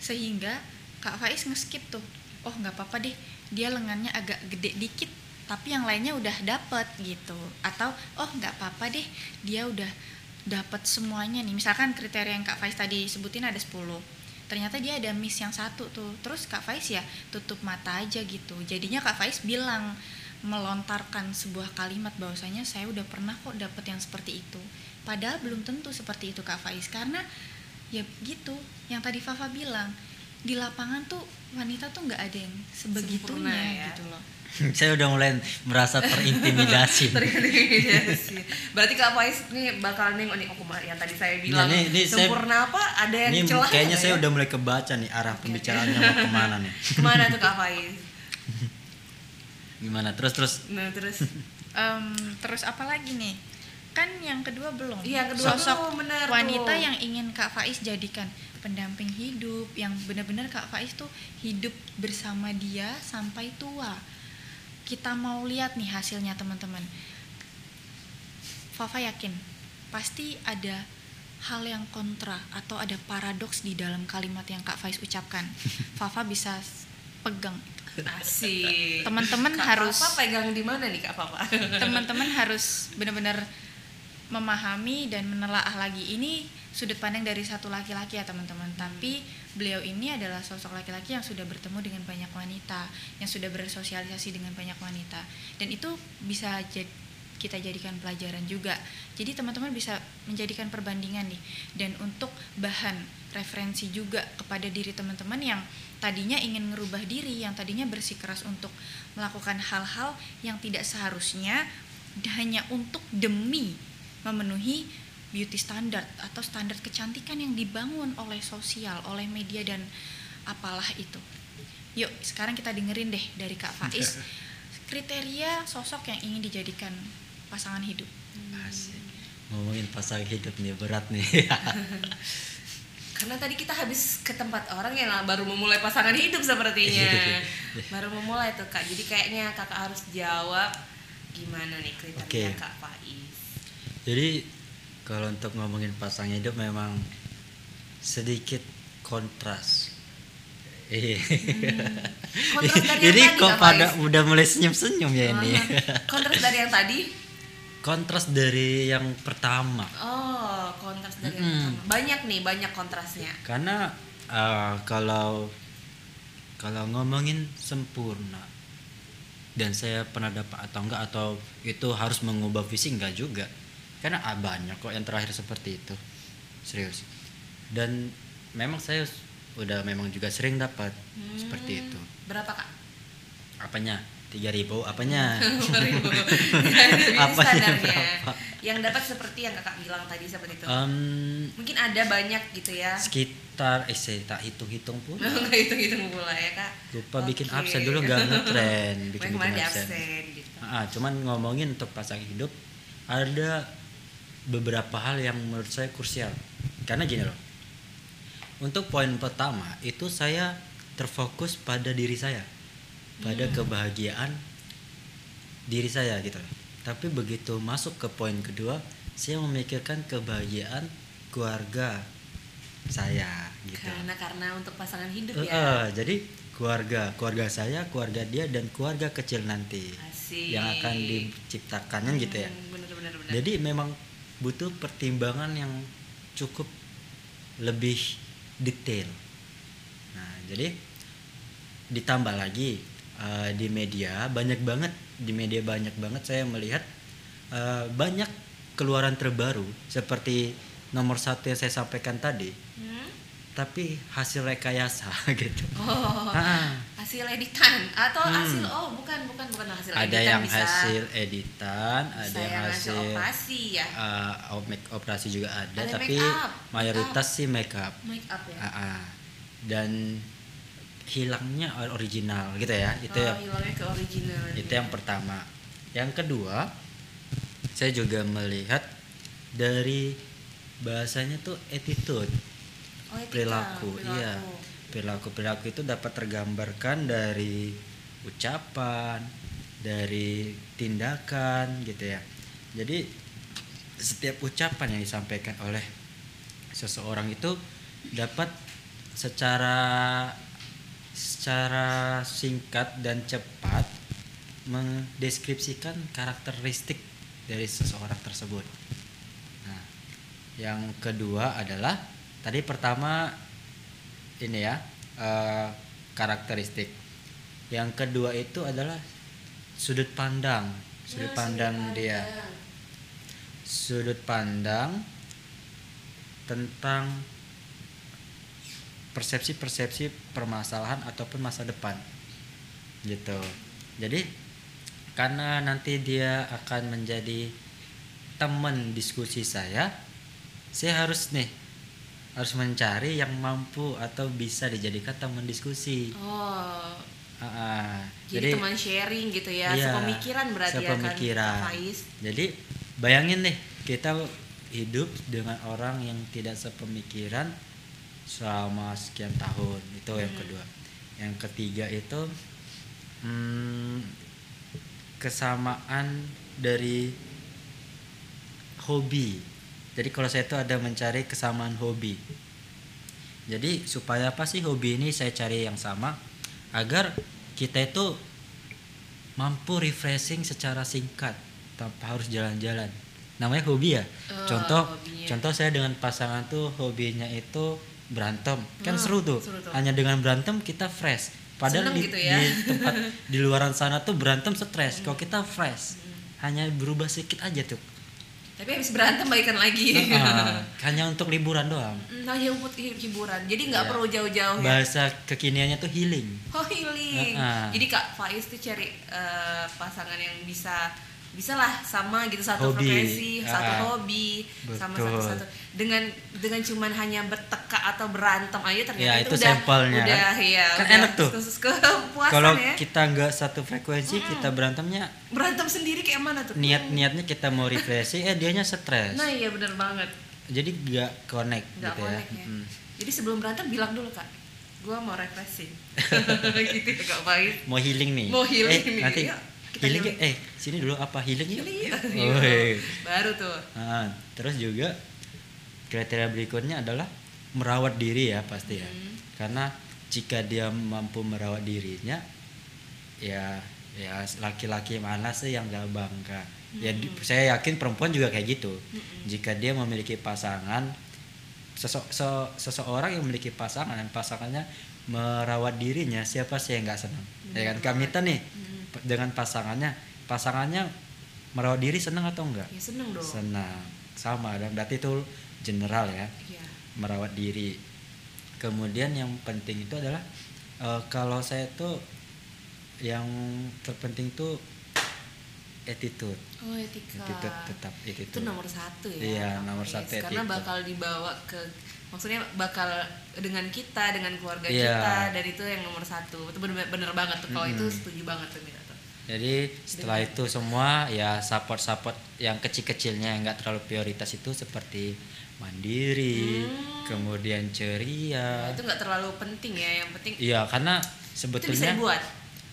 Speaker 3: sehingga Kak Faiz ngeskip tuh. Oh nggak apa-apa deh, dia lengannya agak gede dikit, tapi yang lainnya udah dapet gitu. Atau oh nggak apa-apa deh, dia udah dapat semuanya nih. Misalkan kriteria yang Kak Faiz tadi sebutin ada 10 ternyata dia ada miss yang satu tuh terus Kak Faiz ya tutup mata aja gitu jadinya Kak Faiz bilang melontarkan sebuah kalimat bahwasanya saya udah pernah kok dapet yang seperti itu padahal belum tentu seperti itu Kak Faiz karena ya gitu yang tadi Fafa bilang di lapangan tuh wanita tuh nggak ada yang sebegitunya
Speaker 2: Sempurna ya.
Speaker 3: gitu loh
Speaker 1: saya udah mulai merasa terintimidasi.
Speaker 2: Terintimidasi. Berarti Kak Faiz nih bakal nih oh kemarin yang tadi saya bilang
Speaker 1: nih, nih saya-
Speaker 2: sempurna apa ada yang
Speaker 1: Ini
Speaker 2: celah
Speaker 1: kayaknya saya
Speaker 2: ya?
Speaker 1: udah mulai kebaca nih arah pembicaraannya mau ke mana nih.
Speaker 2: ke mana tuh Kak Faiz?
Speaker 1: Gimana? Terus terus.
Speaker 2: Nah terus.
Speaker 3: Em, terus apa lagi nih? Kan yang kedua belum.
Speaker 2: Iya, yang kedua
Speaker 3: sosok
Speaker 2: belum, benar
Speaker 3: wanita
Speaker 2: tuh.
Speaker 3: yang ingin Kak Faiz jadikan pendamping hidup yang benar-benar Kak Faiz tuh hidup bersama dia sampai tua. Kita mau lihat nih hasilnya teman-teman. Fafa yakin? Pasti ada hal yang kontra atau ada paradoks di dalam kalimat yang Kak Faiz ucapkan. Fafa bisa pegang
Speaker 2: asik.
Speaker 3: Teman-teman harus-
Speaker 2: Papa pegang di mana nih Kak Papa?
Speaker 3: teman-teman harus benar-benar memahami dan menelaah lagi. Ini sudut pandang dari satu laki-laki ya teman-teman. Tapi beliau ini adalah sosok laki-laki yang sudah bertemu dengan banyak wanita yang sudah bersosialisasi dengan banyak wanita. Dan itu bisa kita jadikan pelajaran juga. Jadi teman-teman bisa menjadikan perbandingan nih. Dan untuk bahan referensi juga kepada diri teman-teman yang tadinya ingin merubah diri yang tadinya bersikeras untuk melakukan hal-hal yang tidak seharusnya hanya untuk demi memenuhi beauty standard atau standar kecantikan yang dibangun oleh sosial, oleh media dan apalah itu. Yuk, sekarang kita dengerin deh dari Kak Faiz kriteria sosok yang ingin dijadikan pasangan hidup.
Speaker 1: Asik. Ngomongin pasangan hidup nih berat nih.
Speaker 2: Karena tadi kita habis ke tempat orang yang baru memulai pasangan hidup sepertinya. baru memulai tuh Kak. Jadi kayaknya Kakak harus jawab gimana nih kriteria
Speaker 1: Oke.
Speaker 2: Kak Faiz.
Speaker 1: Jadi kalau untuk ngomongin pasangan hidup memang sedikit kontras.
Speaker 2: Kontras dari yang
Speaker 1: Jadi
Speaker 2: tadi,
Speaker 1: kok pada
Speaker 2: Faiz?
Speaker 1: udah mulai senyum-senyum ya ini.
Speaker 2: Kontras dari yang tadi?
Speaker 1: kontras dari yang pertama.
Speaker 2: Oh, kontras dari yang
Speaker 1: Mm-mm.
Speaker 2: pertama. Banyak nih, banyak kontrasnya.
Speaker 1: Karena eh, kalau kalau ngomongin sempurna dan saya pernah dapat atau enggak atau itu harus mengubah visi enggak juga. Karena ah, banyak kok yang terakhir seperti itu. Serius. Dan memang saya udah memang juga sering dapat seperti
Speaker 2: Hmm,
Speaker 1: itu.
Speaker 2: Berapa Kak?
Speaker 1: Apanya? 3000 apanya?
Speaker 2: Beauty
Speaker 1: Apanya
Speaker 2: standarnya.
Speaker 1: berapa?
Speaker 2: Yang dapat seperti yang Kakak bilang tadi seperti itu.
Speaker 1: Em,
Speaker 2: Mungkin ada banyak gitu ya.
Speaker 1: sekitar eh saya tak hitung-hitung pun.
Speaker 2: Nggak hitung-hitung pula ya Kak.
Speaker 1: Lupa bikin
Speaker 2: Oke.
Speaker 1: absen dulu nggak ngetren bikin bikin absen.
Speaker 2: absen gitu.
Speaker 1: Ah, cuman ngomongin untuk pasangan hidup ada beberapa hal yang menurut saya krusial. Karena gini loh. Untuk poin pertama itu saya terfokus pada diri saya. Pada
Speaker 2: Hmm.
Speaker 1: kebahagiaan diri saya gitu loh. Tapi begitu masuk ke poin kedua, saya memikirkan kebahagiaan keluarga saya gitu.
Speaker 2: Karena karena untuk pasangan hidup
Speaker 1: Eh,
Speaker 2: ya.
Speaker 1: eh, jadi keluarga, keluarga saya, keluarga dia dan keluarga kecil nanti
Speaker 2: Asik.
Speaker 1: yang akan diciptakannya gitu ya.
Speaker 2: Hmm, Bener bener bener.
Speaker 1: Jadi memang butuh pertimbangan yang cukup lebih detail. Nah, jadi ditambah lagi eh, di media banyak banget di media banyak banget saya melihat eh, banyak keluaran terbaru seperti nomor satu yang saya sampaikan tadi,
Speaker 2: Hmm?
Speaker 1: tapi hasil rekayasa gitu.
Speaker 2: Oh,
Speaker 1: Ah,
Speaker 2: hasil editan atau
Speaker 1: Hmm.
Speaker 2: hasil oh bukan bukan bukan hasil
Speaker 1: ada
Speaker 2: editan
Speaker 1: yang
Speaker 2: bisa,
Speaker 1: hasil editan,
Speaker 2: bisa
Speaker 1: ada yang hasil
Speaker 2: operasi ya.
Speaker 1: uh, make operasi juga ada,
Speaker 2: Ada
Speaker 1: tapi
Speaker 2: make up,
Speaker 1: mayoritas sih make up.
Speaker 2: Make up ya.
Speaker 1: Ah, ah. dan hilangnya or- original gitu ya. Itu
Speaker 2: oh,
Speaker 1: yang
Speaker 2: hilangnya ke original.
Speaker 1: itu yang pertama. Yang kedua, saya juga melihat dari bahasanya tuh attitude,
Speaker 2: oh, etika,
Speaker 1: perilaku, iya. Perilaku perilaku itu dapat tergambarkan dari ucapan, dari tindakan gitu ya. Jadi setiap ucapan yang disampaikan oleh seseorang itu dapat secara secara singkat dan cepat mendeskripsikan karakteristik dari seseorang tersebut. Nah, yang kedua adalah tadi pertama ini ya eh, karakteristik. Yang kedua itu adalah sudut pandang, sudut
Speaker 2: Ya,
Speaker 1: pandang
Speaker 2: sudut
Speaker 1: dia,
Speaker 2: pandang.
Speaker 1: sudut pandang tentang persepsi-persepsi permasalahan ataupun masa depan gitu jadi karena nanti dia akan menjadi teman diskusi saya saya harus nih harus mencari yang mampu atau bisa dijadikan teman diskusi
Speaker 2: Oh,
Speaker 1: Ah, ah.
Speaker 2: jadi, teman sharing gitu ya,
Speaker 1: Iya,
Speaker 2: sepemikiran berarti
Speaker 1: sepemikiran.
Speaker 2: ya kan, Faiz.
Speaker 1: Jadi bayangin nih kita hidup dengan orang yang tidak sepemikiran selama sekian tahun itu yang
Speaker 2: Hmm.
Speaker 1: kedua. Yang ketiga itu hmm, kesamaan dari hobi. Jadi kalau saya itu ada mencari kesamaan hobi. Jadi supaya apa sih hobi ini saya cari yang sama agar kita itu mampu refreshing secara singkat tanpa harus jalan-jalan. Namanya hobi ya.
Speaker 2: Oh,
Speaker 1: contoh
Speaker 2: hobinya.
Speaker 1: contoh saya dengan pasangan tuh hobinya itu berantem. Kan
Speaker 2: Hmm,
Speaker 1: seru tuh.
Speaker 2: seru tuh.
Speaker 1: Hanya dengan berantem kita fresh. Padahal di,
Speaker 2: gitu ya.
Speaker 1: di tempat di luaran sana tuh berantem stres. Kalau kita fresh, hanya berubah sedikit aja tuh.
Speaker 2: Tapi habis berantem baikan lagi.
Speaker 1: Heeh, hanya untuk liburan doang.
Speaker 2: Nah, ya hi- hiburan. Jadi nggak
Speaker 1: Iya.
Speaker 2: perlu jauh-jauh ya.
Speaker 1: Bahasa kekiniannya tuh healing.
Speaker 2: Oh healing.
Speaker 1: Heeh.
Speaker 2: Jadi Kak Faiz tuh cari eh, pasangan yang bisa bisa lah sama gitu satu
Speaker 1: Hobi.
Speaker 2: frekuensi, satu
Speaker 1: Ah,
Speaker 2: hobi, sama
Speaker 1: betul.
Speaker 2: satu-satu. Dengan dengan cuman hanya berteka atau berantem aja ternyata
Speaker 1: Ya,
Speaker 2: itu,
Speaker 1: itu
Speaker 2: udah
Speaker 1: sampelnya,
Speaker 2: udah
Speaker 1: kan?
Speaker 2: ya.
Speaker 1: Kan
Speaker 2: udah
Speaker 1: enak tuh.
Speaker 2: Khusus kepuasan
Speaker 1: Kalau
Speaker 2: ya.
Speaker 1: kita nggak satu frekuensi, kita berantemnya
Speaker 2: Berantem sendiri kayak mana tuh?
Speaker 1: niat-niatnya kita mau refreshing, eh dianya stres.
Speaker 2: Nah, iya bener banget.
Speaker 1: Jadi nggak connect
Speaker 2: Nggak
Speaker 1: gitu
Speaker 2: connect
Speaker 1: ya.
Speaker 2: ya.
Speaker 1: Mm.
Speaker 2: Jadi sebelum berantem bilang dulu Kak, gua mau refreshing. gitu ya Kak.
Speaker 1: Mau healing nih.
Speaker 2: Mau healing
Speaker 1: eh,
Speaker 2: nih,
Speaker 1: Nanti
Speaker 2: kita
Speaker 1: healing
Speaker 2: healing.
Speaker 1: yuk. Eh, sini dulu apa healing yuk.
Speaker 2: Healing yuk.
Speaker 1: Oh, iya.
Speaker 2: Baru tuh.
Speaker 1: Ah, terus juga kriteria berikutnya adalah merawat diri ya pasti ya.
Speaker 2: Hmm.
Speaker 1: Karena jika dia mampu merawat dirinya, ya ya laki-laki mana sih yang gak bangga? Ya di- saya yakin perempuan juga kayak gitu. Jika dia memiliki pasangan, sese- se- seseorang yang memiliki pasangan dan pasangannya merawat dirinya, siapa sih yang nggak senang? Ya kan Kamita nih p- dengan pasangannya, pasangannya merawat diri senang atau enggak?
Speaker 2: Ya seneng dong.
Speaker 1: Senang, sama dan berarti itu general ya
Speaker 2: Iya.
Speaker 1: merawat diri. Kemudian yang penting itu adalah eh, kalau saya tuh yang terpenting tuh attitude,
Speaker 2: Oh etika.
Speaker 1: attitude tetap
Speaker 2: Itu
Speaker 1: attitude.
Speaker 2: nomor satu ya.
Speaker 1: Iya, nomor satu
Speaker 2: Karena
Speaker 1: attitude.
Speaker 2: bakal dibawa ke, maksudnya bakal dengan kita, dengan keluarga
Speaker 1: Iya.
Speaker 2: kita, dan itu yang nomor satu. Itu bener, bener banget tuh. Kalau itu
Speaker 1: Mm-mm.
Speaker 2: setuju banget tuh Mira tuh.
Speaker 1: Jadi setelah itu semua ya support-support yang kecil-kecilnya yang nggak terlalu prioritas itu seperti mandiri,
Speaker 2: Hmm.
Speaker 1: kemudian
Speaker 2: Nah,
Speaker 1: ceria.
Speaker 2: itu nggak terlalu penting ya. Yang penting
Speaker 1: Iya, karena
Speaker 2: itu bisa
Speaker 1: sebetulnya
Speaker 2: dibuat,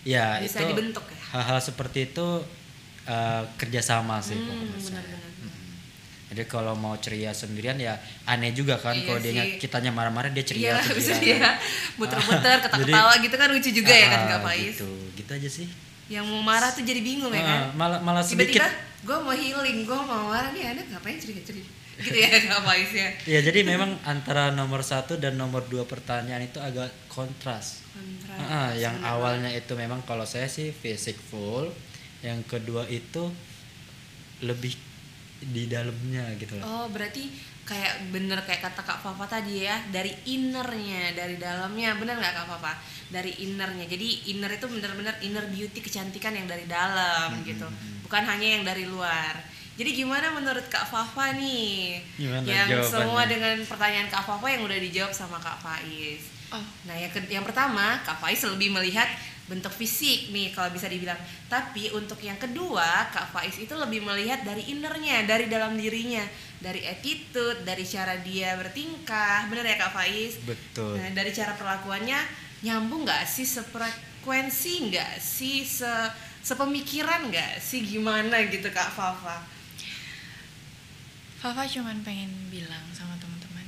Speaker 1: ya
Speaker 2: bisa
Speaker 1: itu
Speaker 2: dibentuk ya.
Speaker 1: hal-hal seperti itu eh, kerjasama sih
Speaker 2: Hmm, benar-benar.
Speaker 1: Jadi kalau mau ceria sendirian ya aneh juga kan
Speaker 2: Iya
Speaker 1: kalau dia kitanya marah-marah dia
Speaker 2: Iya,
Speaker 1: ceria
Speaker 2: bisa
Speaker 1: gimana.
Speaker 2: dia muter-muter, ketawa-ketawa gitu kan lucu juga ya kan
Speaker 1: Ah,
Speaker 2: Kak Faiz.
Speaker 1: Gitu, gitu aja sih.
Speaker 2: Yang mau marah tuh jadi bingung ya kan.
Speaker 1: Ah, malah malah sedikit.
Speaker 2: Tiba-tiba gue mau healing, gue mau marah nih anak ngapain cerita-cerita. Gitu ya Kak Faiz ya.
Speaker 1: Ya jadi memang antara nomor satu dan nomor dua pertanyaan itu agak kontras.
Speaker 2: Kontra.
Speaker 1: Ah, yang awalnya itu memang kalau saya sih fisik full, yang kedua itu lebih di dalamnya gitu loh.
Speaker 2: Oh berarti kayak bener kayak kata Kak Papa tadi ya dari innernya dari dalamnya. Bener nggak Kak Papa dari innernya. Jadi inner itu bener-bener inner beauty kecantikan yang dari dalam
Speaker 1: Hmm,
Speaker 2: gitu.
Speaker 1: hmm, hmm.
Speaker 2: bukan hanya yang dari luar. Jadi gimana menurut Kak Fafa nih?
Speaker 1: Gimana
Speaker 2: yang
Speaker 1: jawabannya?
Speaker 2: semua dengan pertanyaan Kak Fafa yang udah dijawab sama Kak Faiz.
Speaker 3: Oh,
Speaker 2: Nah, yang, ke- yang pertama, Kak Faiz lebih melihat bentuk fisik nih kalau bisa dibilang. Tapi untuk yang kedua, Kak Faiz itu lebih melihat dari innernya, dari dalam dirinya, dari attitude, dari cara dia bertingkah. Bener ya Kak Faiz?
Speaker 1: Betul.
Speaker 2: Nah, dari cara perlakuannya nyambung nggak sih sefrekuensi nggak sih se sepemikiran nggak sih gimana gitu Kak Fafa?
Speaker 3: Fafa cuman pengen bilang sama teman-teman,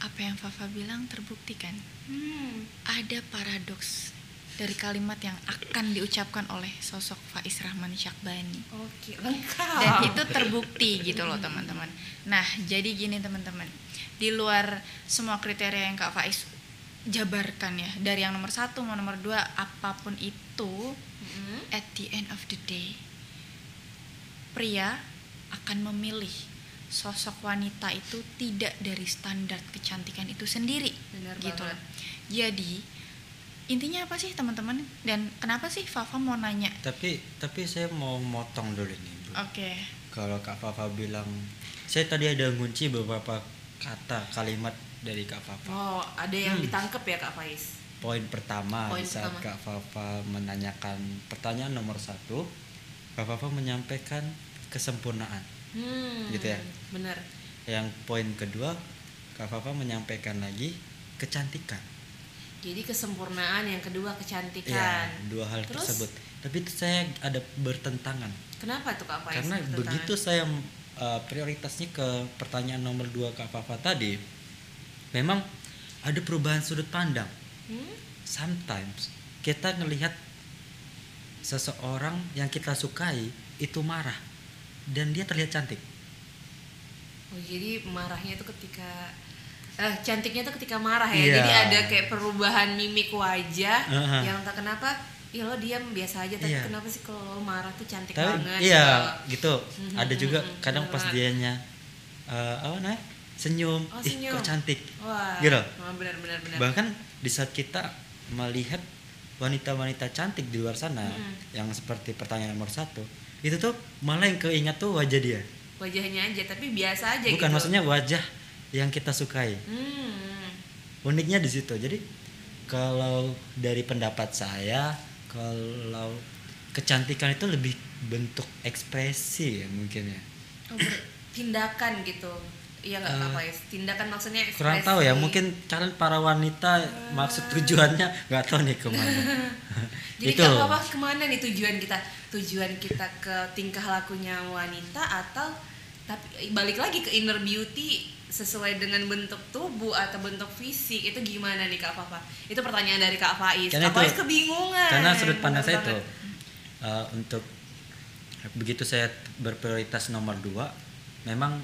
Speaker 3: apa yang Fafa bilang terbuktikan.
Speaker 2: Hmm.
Speaker 3: Ada paradoks dari kalimat yang akan diucapkan oleh sosok Faiz Rahman Syakbani.
Speaker 2: Oke, lengkap.
Speaker 3: Dan itu terbukti gitu loh teman-teman. Nah, jadi gini teman-teman, di luar semua kriteria yang Kak Faiz jabarkan ya, dari yang nomor satu mau nomor dua, apa pun itu,
Speaker 2: Mm-mm.
Speaker 3: at the end of the day, pria akan memilih sosok wanita itu tidak dari standar kecantikan itu sendiri
Speaker 2: Benar
Speaker 3: gitu
Speaker 2: banget.
Speaker 3: loh. Jadi intinya apa sih teman-teman dan kenapa sih Fafa mau nanya?
Speaker 1: Tapi tapi saya mau motong dulu. Bu.
Speaker 3: Oke.
Speaker 1: Kalau Kak Fafa bilang, saya tadi ada ngunci beberapa kata kalimat dari Kak Fafa.
Speaker 2: Oh, ada yang
Speaker 1: Hmm.
Speaker 2: ditangkep ya Kak Faiz?
Speaker 1: Poin pertama
Speaker 2: Poin
Speaker 1: saat
Speaker 2: pertama.
Speaker 1: Kak Fafa menanyakan pertanyaan nomor satu, Kak Fafa menyampaikan kesempurnaan.
Speaker 2: Hmm,
Speaker 1: Gitu ya?
Speaker 2: Bener.
Speaker 1: Yang poin kedua, Kak Fafa menyampaikan lagi kecantikan.
Speaker 2: Jadi kesempurnaan yang kedua
Speaker 1: Ya,
Speaker 2: kecantikan.
Speaker 1: dua hal
Speaker 2: Terus?
Speaker 1: tersebut. Tapi itu saya ada bertentangan.
Speaker 2: Kenapa tuh Kak Faiz?
Speaker 1: Karena begitu saya uh, prioritasnya ke pertanyaan nomor dua Kak Fafa tadi, memang ada perubahan sudut pandang.
Speaker 2: Hmm?
Speaker 1: Sometimes kita ngelihat seseorang yang kita sukai itu marah dan dia terlihat cantik.
Speaker 2: Oh, jadi marahnya itu ketika eh cantiknya itu ketika marah ya.
Speaker 1: Iya.
Speaker 2: Jadi ada kayak perubahan mimik wajah
Speaker 1: Aha.
Speaker 2: yang entah kenapa ya lo diam biasa aja tapi
Speaker 1: Iya.
Speaker 2: kenapa sih kalau lo marah tuh cantik
Speaker 1: Tapi
Speaker 2: banget
Speaker 1: iya
Speaker 2: gitu.
Speaker 1: gitu.
Speaker 2: Mhm,
Speaker 1: Ada juga
Speaker 2: mhm,
Speaker 1: kadang
Speaker 2: bener
Speaker 1: pas dianya uh, apa namanya senyum,
Speaker 2: Oh,
Speaker 1: ih
Speaker 2: senyum.
Speaker 1: kok cantik.
Speaker 2: Wah.
Speaker 1: Gitu.
Speaker 2: Oh, benar benar benar.
Speaker 1: Bahkan di saat kita melihat wanita-wanita cantik di luar sana
Speaker 2: Mhm.
Speaker 1: yang seperti pertanyaan nomor satu itu tuh malah yang keingat tuh wajah dia
Speaker 2: Wajahnya aja tapi biasa aja
Speaker 1: bukan
Speaker 2: gitu.
Speaker 1: maksudnya wajah yang kita sukai
Speaker 2: Hmm.
Speaker 1: uniknya di situ jadi kalau dari pendapat saya kalau kecantikan itu lebih bentuk ekspresi ya mungkin ya
Speaker 2: Oh, tindakan gitu. Iya nggak Kak
Speaker 1: Eh,
Speaker 2: Faiz? Tindakan maksudnya
Speaker 1: kurang tahu ya mungkin kalian para wanita maksud tujuannya nggak tahu nih ke mana
Speaker 2: Jadi
Speaker 1: itu
Speaker 2: Papa ke mana nih tujuan kita? Tujuan kita ke tingkah lakunya wanita atau tapi balik lagi ke inner beauty sesuai dengan bentuk tubuh atau bentuk fisik itu gimana nih Kak Papa? Itu pertanyaan dari Kak Faiz.
Speaker 1: Karena
Speaker 2: Kak Faiz
Speaker 1: itu-
Speaker 2: kebingungan.
Speaker 1: karena sudut pandang saya itu uh, untuk begitu saya berprioritas nomor dua memang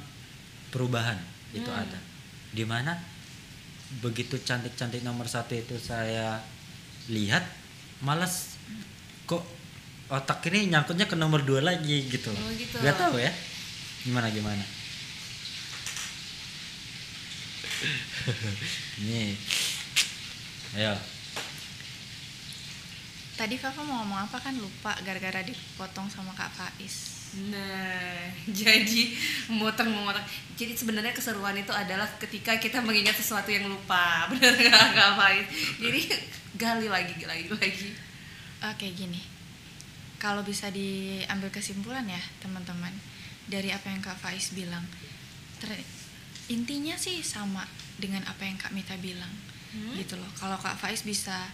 Speaker 1: perubahan itu
Speaker 2: Hmm.
Speaker 1: ada di mana begitu cantik-cantik nomor satu itu saya lihat malas kok otak ini nyangkutnya ke nomor dua lagi gitu
Speaker 2: Oh, gitu.
Speaker 1: nggak tahu ya gimana gimana nih ayo
Speaker 3: Tadi Fafa mau ngomong apa kan lupa gara-gara dipotong sama Kak Faiz.
Speaker 2: Nah, jadi memotong-memotong. Jadi sebenarnya keseruan itu adalah ketika kita mengingat sesuatu yang lupa. Bener nggak Kak Faiz? Jadi gali lagi, gali lagi.
Speaker 3: Oke gini, kalau bisa diambil kesimpulan ya teman-teman dari apa yang Kak Faiz bilang, ter- intinya sih sama dengan apa yang Kak Mita bilang,
Speaker 2: Hmm?
Speaker 3: gitu loh. Kalau Kak Faiz bisa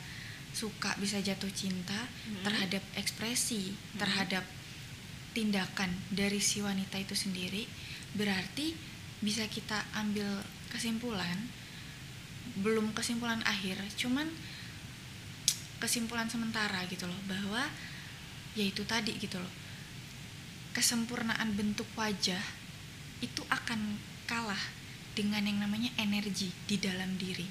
Speaker 3: suka, bisa jatuh cinta
Speaker 2: Hmm.
Speaker 3: terhadap ekspresi, terhadap tindakan dari si wanita itu sendiri berarti bisa kita ambil kesimpulan belum kesimpulan akhir cuman kesimpulan sementara gitu loh bahwa ya itu tadi gitu loh kesempurnaan bentuk wajah itu akan kalah dengan yang namanya energi di dalam diri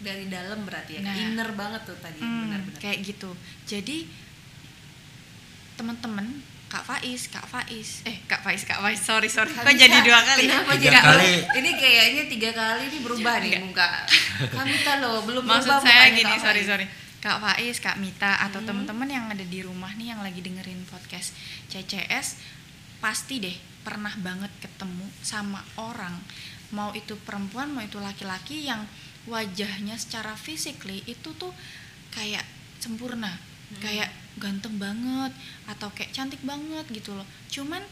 Speaker 2: dari dalam berarti ya
Speaker 3: Nah.
Speaker 2: inner banget tuh tadi
Speaker 3: Hmm,
Speaker 2: benar-benar
Speaker 3: kayak gitu jadi teman-teman Kak Faiz, Kak Faiz, eh Kak Faiz, Kak Faiz, sorry sorry, kok jadi dua kali?
Speaker 2: kenapa
Speaker 1: Tiga kali.
Speaker 2: ini kayaknya tiga kali ini berubah nih
Speaker 3: Enggak.
Speaker 2: muka kami loh belum
Speaker 3: Maksud
Speaker 2: berubah
Speaker 3: saya gini, sorry sorry, Kak Faiz, Kak Mita atau
Speaker 2: Hmm.
Speaker 3: teman-teman yang ada di rumah nih yang lagi dengerin podcast CCS pasti deh pernah banget ketemu sama orang. Mau itu perempuan mau itu laki-laki yang wajahnya secara physically itu tuh kayak sempurna
Speaker 2: Hmm.
Speaker 3: kayak ganteng banget atau kayak cantik banget gitu loh. Cuman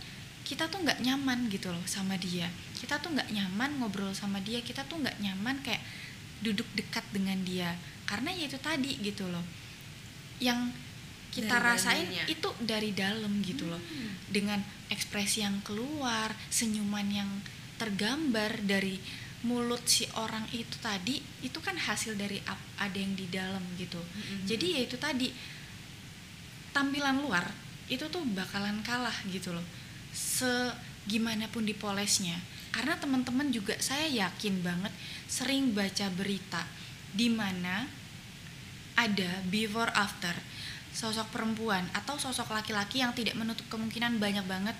Speaker 3: kita tuh nggak nyaman gitu loh sama dia. Kita tuh nggak nyaman ngobrol sama dia. Kita tuh nggak nyaman kayak duduk dekat dengan dia karena ya itu tadi gitu loh yang kita
Speaker 2: Dari
Speaker 3: rasain
Speaker 2: dalamnya.
Speaker 3: itu dari dalam gitu loh
Speaker 2: Hmm.
Speaker 3: dengan ekspresi yang keluar senyuman yang tergambar dari mulut si orang itu tadi itu kan hasil dari ada yang di dalam gitu
Speaker 2: Mm-mm.
Speaker 3: jadi ya itu tadi tampilan luar itu tuh bakalan kalah gitu loh segimana pun dipolesnya karena teman-teman juga saya yakin banget sering baca berita di mana ada before after sosok perempuan atau sosok laki-laki yang tidak menutup kemungkinan banyak banget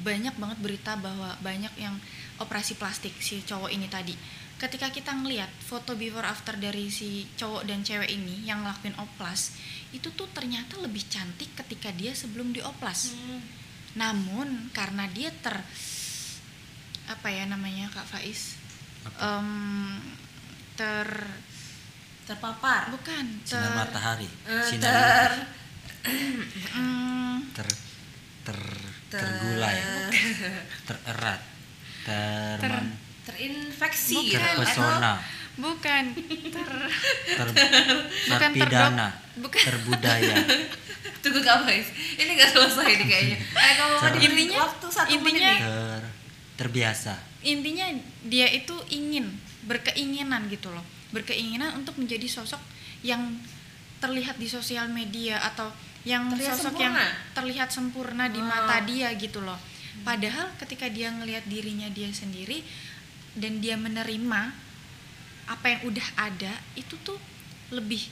Speaker 3: banyak banget berita bahwa banyak yang operasi plastik si cowok ini tadi ketika kita ngelihat foto before after dari si cowok dan cewek ini yang ngelakuin oplas itu tuh ternyata lebih cantik ketika dia sebelum dioplas
Speaker 2: Hmm.
Speaker 3: namun karena dia ter apa ya namanya kak Faiz
Speaker 1: Apa?
Speaker 3: Em, ter
Speaker 2: terpapar.
Speaker 3: Bukan ter
Speaker 1: sinar matahari.
Speaker 2: Eh,
Speaker 1: sinar
Speaker 2: ter
Speaker 1: ter ter
Speaker 2: ter-
Speaker 1: tergulai. Tererat. Ter,
Speaker 3: Ter-
Speaker 2: terinfeksi
Speaker 3: Bukan.
Speaker 2: gitu atau
Speaker 1: terpesona.
Speaker 3: bukan ter
Speaker 1: ter,
Speaker 3: Bukan
Speaker 1: terpidana.
Speaker 3: bukan.
Speaker 1: terbudaya.
Speaker 2: Tunggu kak Faiz ini nggak selesai nih kayaknya. Eh kamu mau
Speaker 1: Ter-
Speaker 3: Intinya-
Speaker 2: waktu satu
Speaker 3: intinya-
Speaker 2: menit
Speaker 1: ter terbiasa.
Speaker 3: Intinya dia itu ingin berkeinginan gitu loh berkeinginan untuk menjadi sosok yang terlihat di sosial media atau yang
Speaker 2: Terlihat
Speaker 3: sosok
Speaker 2: sempurna.
Speaker 3: yang terlihat sempurna di mata dia gitu loh. Padahal ketika dia ngelihat dirinya dia sendiri dan dia menerima apa yang udah ada itu tuh lebih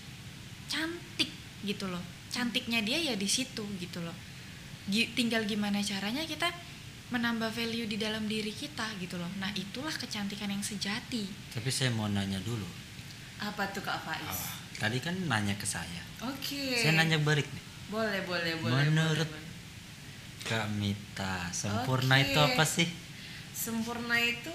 Speaker 3: cantik gitu loh. Cantiknya dia ya di situ gitu loh. Gi- tinggal gimana caranya kita menambah value di dalam diri kita gitu loh. Nah itulah kecantikan yang sejati.
Speaker 1: Tapi saya mau nanya dulu.
Speaker 2: Apa tuh kak Faiz?
Speaker 1: Oh, tadi kan nanya ke saya.
Speaker 2: Oke.
Speaker 1: Saya nanya balik nih.
Speaker 2: Boleh boleh boleh
Speaker 1: Menurut-
Speaker 2: boleh, boleh.
Speaker 1: Kak Mita sempurna
Speaker 2: Oke.
Speaker 1: itu apa sih?
Speaker 2: Sempurna itu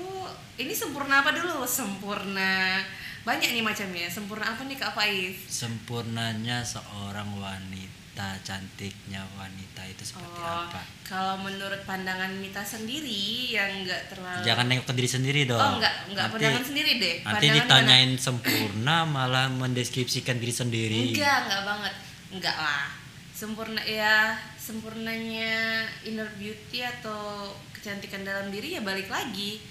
Speaker 2: ini sempurna apa dulu? Sempurna banyak nih macamnya. Sempurna apa nih kak Faiz?
Speaker 1: Sempurnanya seorang wanita cantiknya wanita itu seperti
Speaker 2: Oh,
Speaker 1: apa
Speaker 2: kalau menurut pandangan Mita sendiri yang enggak terlalu
Speaker 1: jangan nengok ke diri sendiri dong
Speaker 2: Oh, enggak, enggak
Speaker 1: nanti,
Speaker 2: pandangan sendiri deh.
Speaker 1: nanti
Speaker 2: Pandangan
Speaker 1: ditanyain sempurna malah mendeskripsikan diri sendiri
Speaker 2: Enggak, enggak banget. Enggak lah. Sempurna ya, sempurnanya inner beauty atau kecantikan dalam diri ya balik lagi.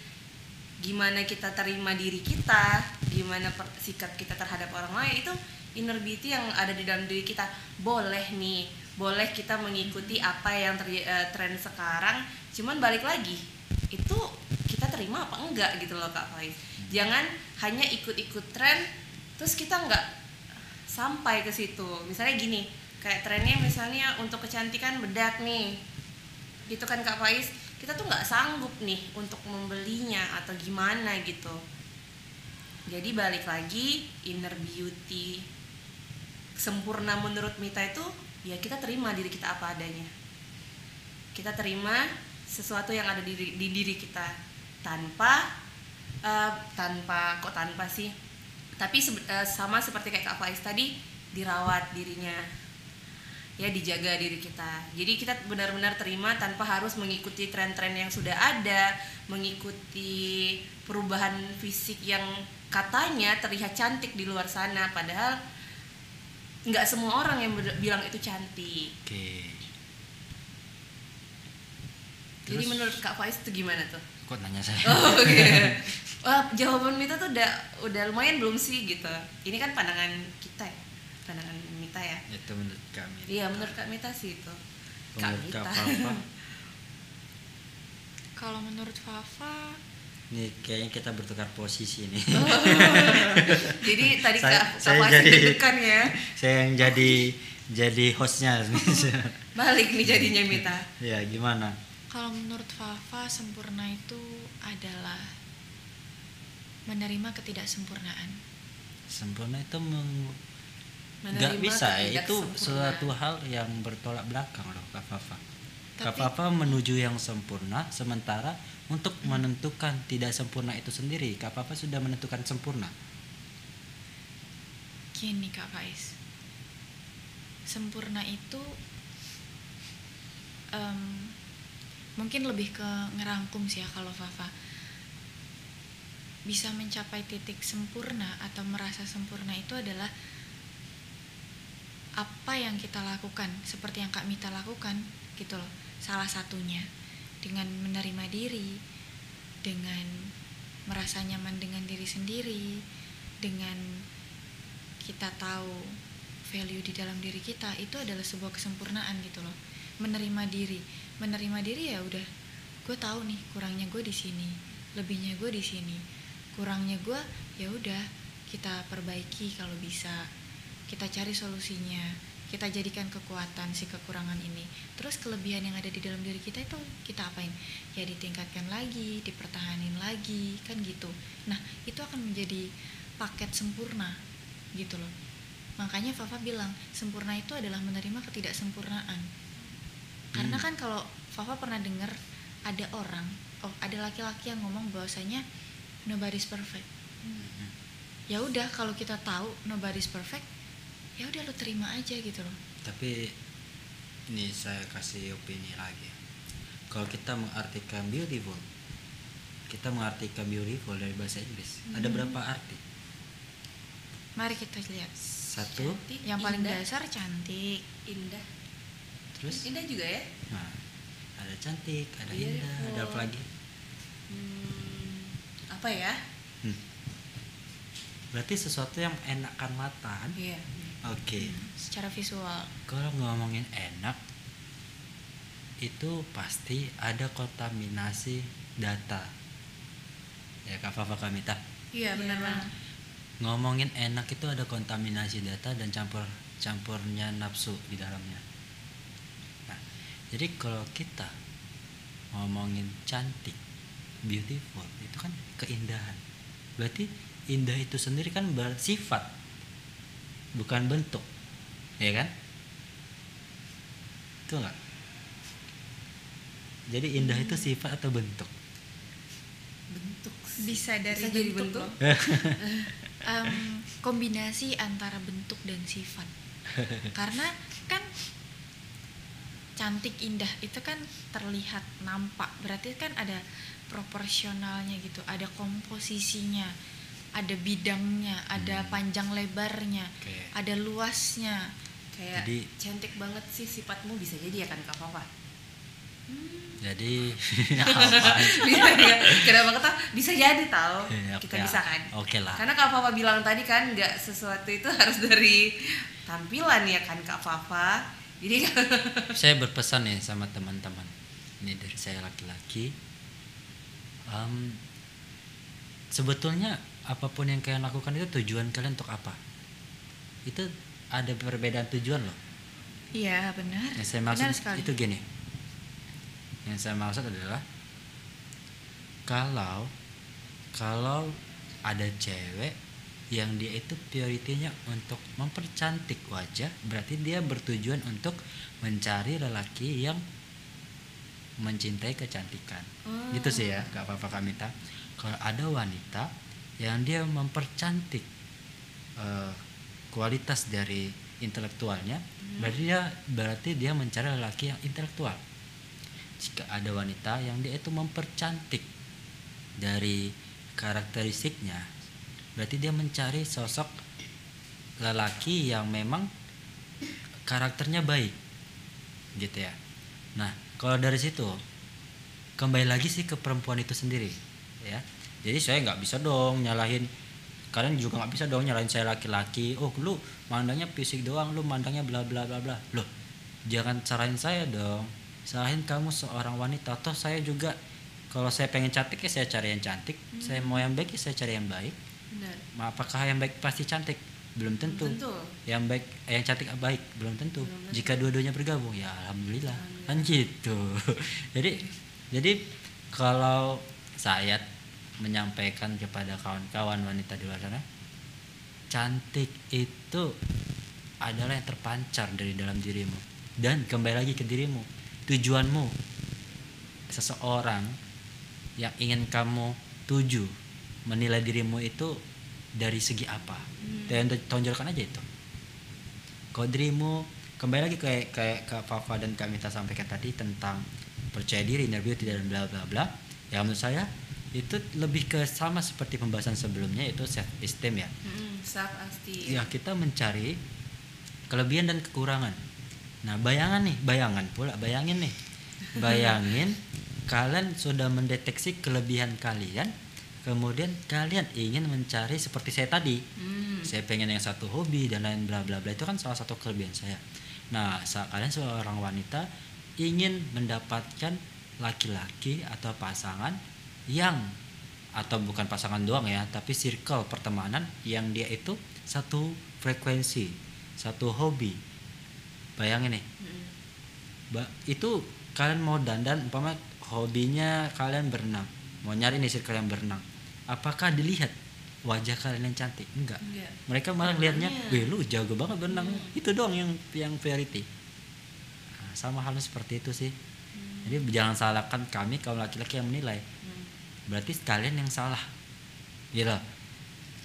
Speaker 2: Gimana kita terima diri kita, gimana per- sikap kita terhadap orang lain itu inner beauty yang ada di dalam diri kita. Boleh nih, boleh kita mengikuti apa yang ter- eh, tren sekarang, cuman balik lagi. Itu kita terima apa enggak gitu loh Kak Faiz. Jangan hanya ikut-ikut tren terus kita enggak sampai ke situ misalnya gini kayak trennya misalnya untuk kecantikan bedak nih gitu kan kak Faiz kita tuh nggak sanggup nih untuk membelinya atau gimana gitu jadi balik lagi inner beauty sempurna menurut Mita itu ya kita terima diri kita apa adanya. Kita terima sesuatu yang ada di, di diri kita. Tanpa eh, tanpa kok tanpa sih? Tapi eh, sama seperti kayak Kak Faiz tadi dirawat dirinya. Ya dijaga diri kita. Jadi kita benar-benar terima tanpa harus mengikuti tren-tren yang sudah ada mengikuti perubahan fisik yang katanya terlihat cantik di luar sana. Padahal nggak semua orang yang bilang itu cantik
Speaker 1: oke
Speaker 2: Jadi
Speaker 1: Terus?
Speaker 2: menurut Kak Faiz itu gimana tuh?
Speaker 1: kok nanya saya
Speaker 2: Oh, oke. Wah, jawaban Mita tuh udah udah lumayan belum sih gitu. Ini kan pandangan kita ya. Pandangan Mita ya.
Speaker 1: itu menurut kami
Speaker 2: Iya, menurut Kak Mita sih itu. Kak
Speaker 1: menurut
Speaker 2: Mita.
Speaker 1: kak Fafa
Speaker 3: Kalau menurut Fafa,
Speaker 1: nih kayaknya kita bertukar posisi nih.
Speaker 2: Jadi tadi
Speaker 1: Saya-
Speaker 2: Kak, Kak
Speaker 1: saya
Speaker 2: Faiz
Speaker 1: jadi-
Speaker 2: deg-degan ya.
Speaker 1: saya yang jadi jadi hostnya.
Speaker 2: Balik nih jadinya Mita.
Speaker 1: ya gimana?
Speaker 3: Kalau menurut Fafa sempurna itu adalah menerima ketidaksempurnaan.
Speaker 1: sempurna itu meng- nggak bisa. Ya itu suatu hal yang bertolak belakang loh kak Fafa. Kak
Speaker 3: Tapi-
Speaker 1: Fafa menuju yang sempurna sementara untuk menentukan tidak sempurna itu sendiri kak Fafa sudah menentukan sempurna?
Speaker 3: Gini Kak Faiz, sempurna itu em, mungkin lebih ke ngerangkum sih ya kalau Fafa. Bisa mencapai titik sempurna atau merasa sempurna itu adalah apa yang kita lakukan seperti yang Kak Mita lakukan gitu loh. Salah satunya dengan menerima diri dengan merasa nyaman dengan diri sendiri dengan kita tahu value di dalam diri kita itu adalah sebuah kesempurnaan gitu loh. Menerima diri. Menerima diri ya udah gue tahu nih kurangnya gue di sini lebihnya gue di sini. Kurangnya gue ya udah kita perbaiki kalau bisa. Kita cari solusinya kita jadikan kekuatan si kekurangan ini. Terus kelebihan yang ada di dalam diri kita itu kita apain? Ya ditingkatkan lagi dipertahanin lagi kan gitu. Nah itu akan menjadi paket sempurna gitu loh. Makanya Fafa bilang sempurna itu adalah menerima ketidaksempurnaan. Karena
Speaker 1: Hmm.
Speaker 3: kan kalau Fafa pernah dengar ada orang oh ada laki-laki yang ngomong bahwasanya nobody's perfect. Ya udah kalau kita tahu nobody's perfect ya udah lo terima aja gitu loh
Speaker 1: tapi ini saya kasih opini lagi kalau kita mengartikan beautiful kita mengartikan beautiful dari bahasa Inggris ada
Speaker 3: Hmm.
Speaker 1: berapa arti
Speaker 3: mari kita lihat
Speaker 1: satu
Speaker 2: Cantik,
Speaker 3: yang paling
Speaker 2: indah,
Speaker 3: dasar cantik
Speaker 2: indah.
Speaker 1: terus
Speaker 2: Indah juga ya.
Speaker 1: nah ada cantik ada indah ada apa
Speaker 2: Beautiful.
Speaker 1: lagi
Speaker 2: Hmm, apa ya?
Speaker 1: Hmm. berarti sesuatu yang enakan mata kan
Speaker 2: Iya.
Speaker 1: Oke.
Speaker 3: Secara visual.
Speaker 1: Kalau ngomongin enak itu pasti ada kontaminasi data. Ya kak Fafa Kamita?
Speaker 2: Iya, benar
Speaker 3: Iya.
Speaker 2: banget.
Speaker 1: ngomongin enak itu ada kontaminasi data dan campur campurnya nafsu di dalamnya. Nah jadi kalau kita ngomongin cantik beautiful itu kan keindahan. Berarti indah itu sendiri kan bersifat bukan bentuk. Ya kan? Itu enggak jadi indah itu sifat atau bentuk?
Speaker 2: Bentuk. sih.
Speaker 3: bisa dari
Speaker 2: Bisa jadi
Speaker 3: bentuk
Speaker 2: bentuk.
Speaker 3: Em, kombinasi antara bentuk dan sifat. Karena kan cantik indah itu kan terlihat nampak. Berarti kan ada proporsionalnya gitu ada komposisinya ada bidangnya ada
Speaker 1: Hmm.
Speaker 3: panjang lebarnya
Speaker 1: Oke.
Speaker 3: ada luasnya
Speaker 2: Kayak
Speaker 1: Jadi-
Speaker 2: cantik banget sih sifatmu bisa jadi ya kan Kak Papa.
Speaker 1: jadi apaan sih?
Speaker 2: bisa ya. Kenapa kata bisa jadi tahu.
Speaker 1: Ya,
Speaker 2: Kita
Speaker 1: oke.
Speaker 2: bisa kan.
Speaker 1: Oke lah.
Speaker 2: Karena Kak Papa bilang tadi kan nggak sesuatu itu harus dari tampilan ya kan Kak Papa. Jadi
Speaker 1: saya berpesan nih sama teman-teman ini dari saya laki-laki Em, sebetulnya apa pun yang kalian lakukan itu tujuan kalian untuk apa? Itu ada perbedaan tujuan loh.
Speaker 3: Iya benar.
Speaker 1: Yang saya
Speaker 3: benar
Speaker 1: maksud
Speaker 3: sekali.
Speaker 1: itu gini. Yang saya maksud adalah kalau kalau ada cewek yang dia itu prioritinya untuk mempercantik wajah berarti dia bertujuan untuk mencari lelaki yang mencintai kecantikan.
Speaker 2: Oh.
Speaker 1: gitu sih ya gak apa-apa kak Mita. Kalau ada wanita yang dia mempercantik eh, kualitas dari intelektualnya berarti dia berarti dia mencari lelaki yang intelektual. Jika ada wanita yang dia itu mempercantik dari karakteristiknya berarti dia mencari sosok lelaki yang memang karakternya baik gitu ya. Nah kalau dari situ kembali lagi sih ke perempuan itu sendiri ya jadi saya nggak bisa dong nyalahin. Kalian juga nggak bisa dong nyalahin saya laki-laki. Oh lu mandangnya fisik doang lu mandangnya bla bla bla bla. Loh jangan carain saya dong. Salahin kamu seorang wanita. Toh saya juga kalau saya pengen cantik ya saya cari yang cantik. Saya mau yang baik ya saya cari yang baik.
Speaker 2: Benar.
Speaker 1: Apakah yang baik pasti cantik? Belum tentu.
Speaker 2: Tentu.
Speaker 1: yang baik eh, yang cantik baik? Belum tentu.
Speaker 2: Belum tentu.
Speaker 1: jika dua-duanya bergabung ya alhamdulillah. Kan gitu. Jadi jadi kalau saya menyampaikan kepada kawan-kawan wanita di luar sana cantik itu adalah yang terpancar dari dalam dirimu. Dan kembali lagi ke dirimu tujuanmu. Seseorang yang ingin kamu tuju menilai dirimu itu dari segi apa? Dan tonjolkan aja itu. Kalau dirimu kembali lagi kayak kayak Kak Fafa dan Kak Mita sampaikan tadi tentang percaya diri inner beauty dan bla bla bla. Ya menurut saya itu lebih ke sama seperti pembahasan sebelumnya itu self esteem ya.
Speaker 2: Mm-mm, self esteem.
Speaker 1: ya kita mencari kelebihan dan kekurangan. Nah bayangan nih bayangan pula bayangin nih. Bayangin kalian sudah mendeteksi kelebihan kalian kemudian kalian ingin mencari seperti saya tadi.
Speaker 2: Hmm.
Speaker 1: saya pengen yang satu hobi dan lain bla bla bla itu kan salah satu kelebihan saya. Nah saat kalian seorang wanita ingin mendapatkan laki-laki atau pasangan yang atau bukan pasangan doang ya tapi circle pertemanan yang dia itu satu frekuensi satu hobi. Bayangin nih.
Speaker 2: Mm-mm.
Speaker 1: Ba- itu kalian mau dandan umpama hobinya kalian berenang mau nyari nih circle yang berenang apakah dilihat wajah kalian yang cantik? Enggak.
Speaker 2: Enggak.
Speaker 1: mereka malah lihatnya weh lu jago banget berenang. Itu doang yang yang priority. Nah, sama halnya seperti itu sih. Jadi jangan salahkan kami kaum laki-laki yang menilai.
Speaker 2: Hmm.
Speaker 1: Berarti kalian yang salah. Gitu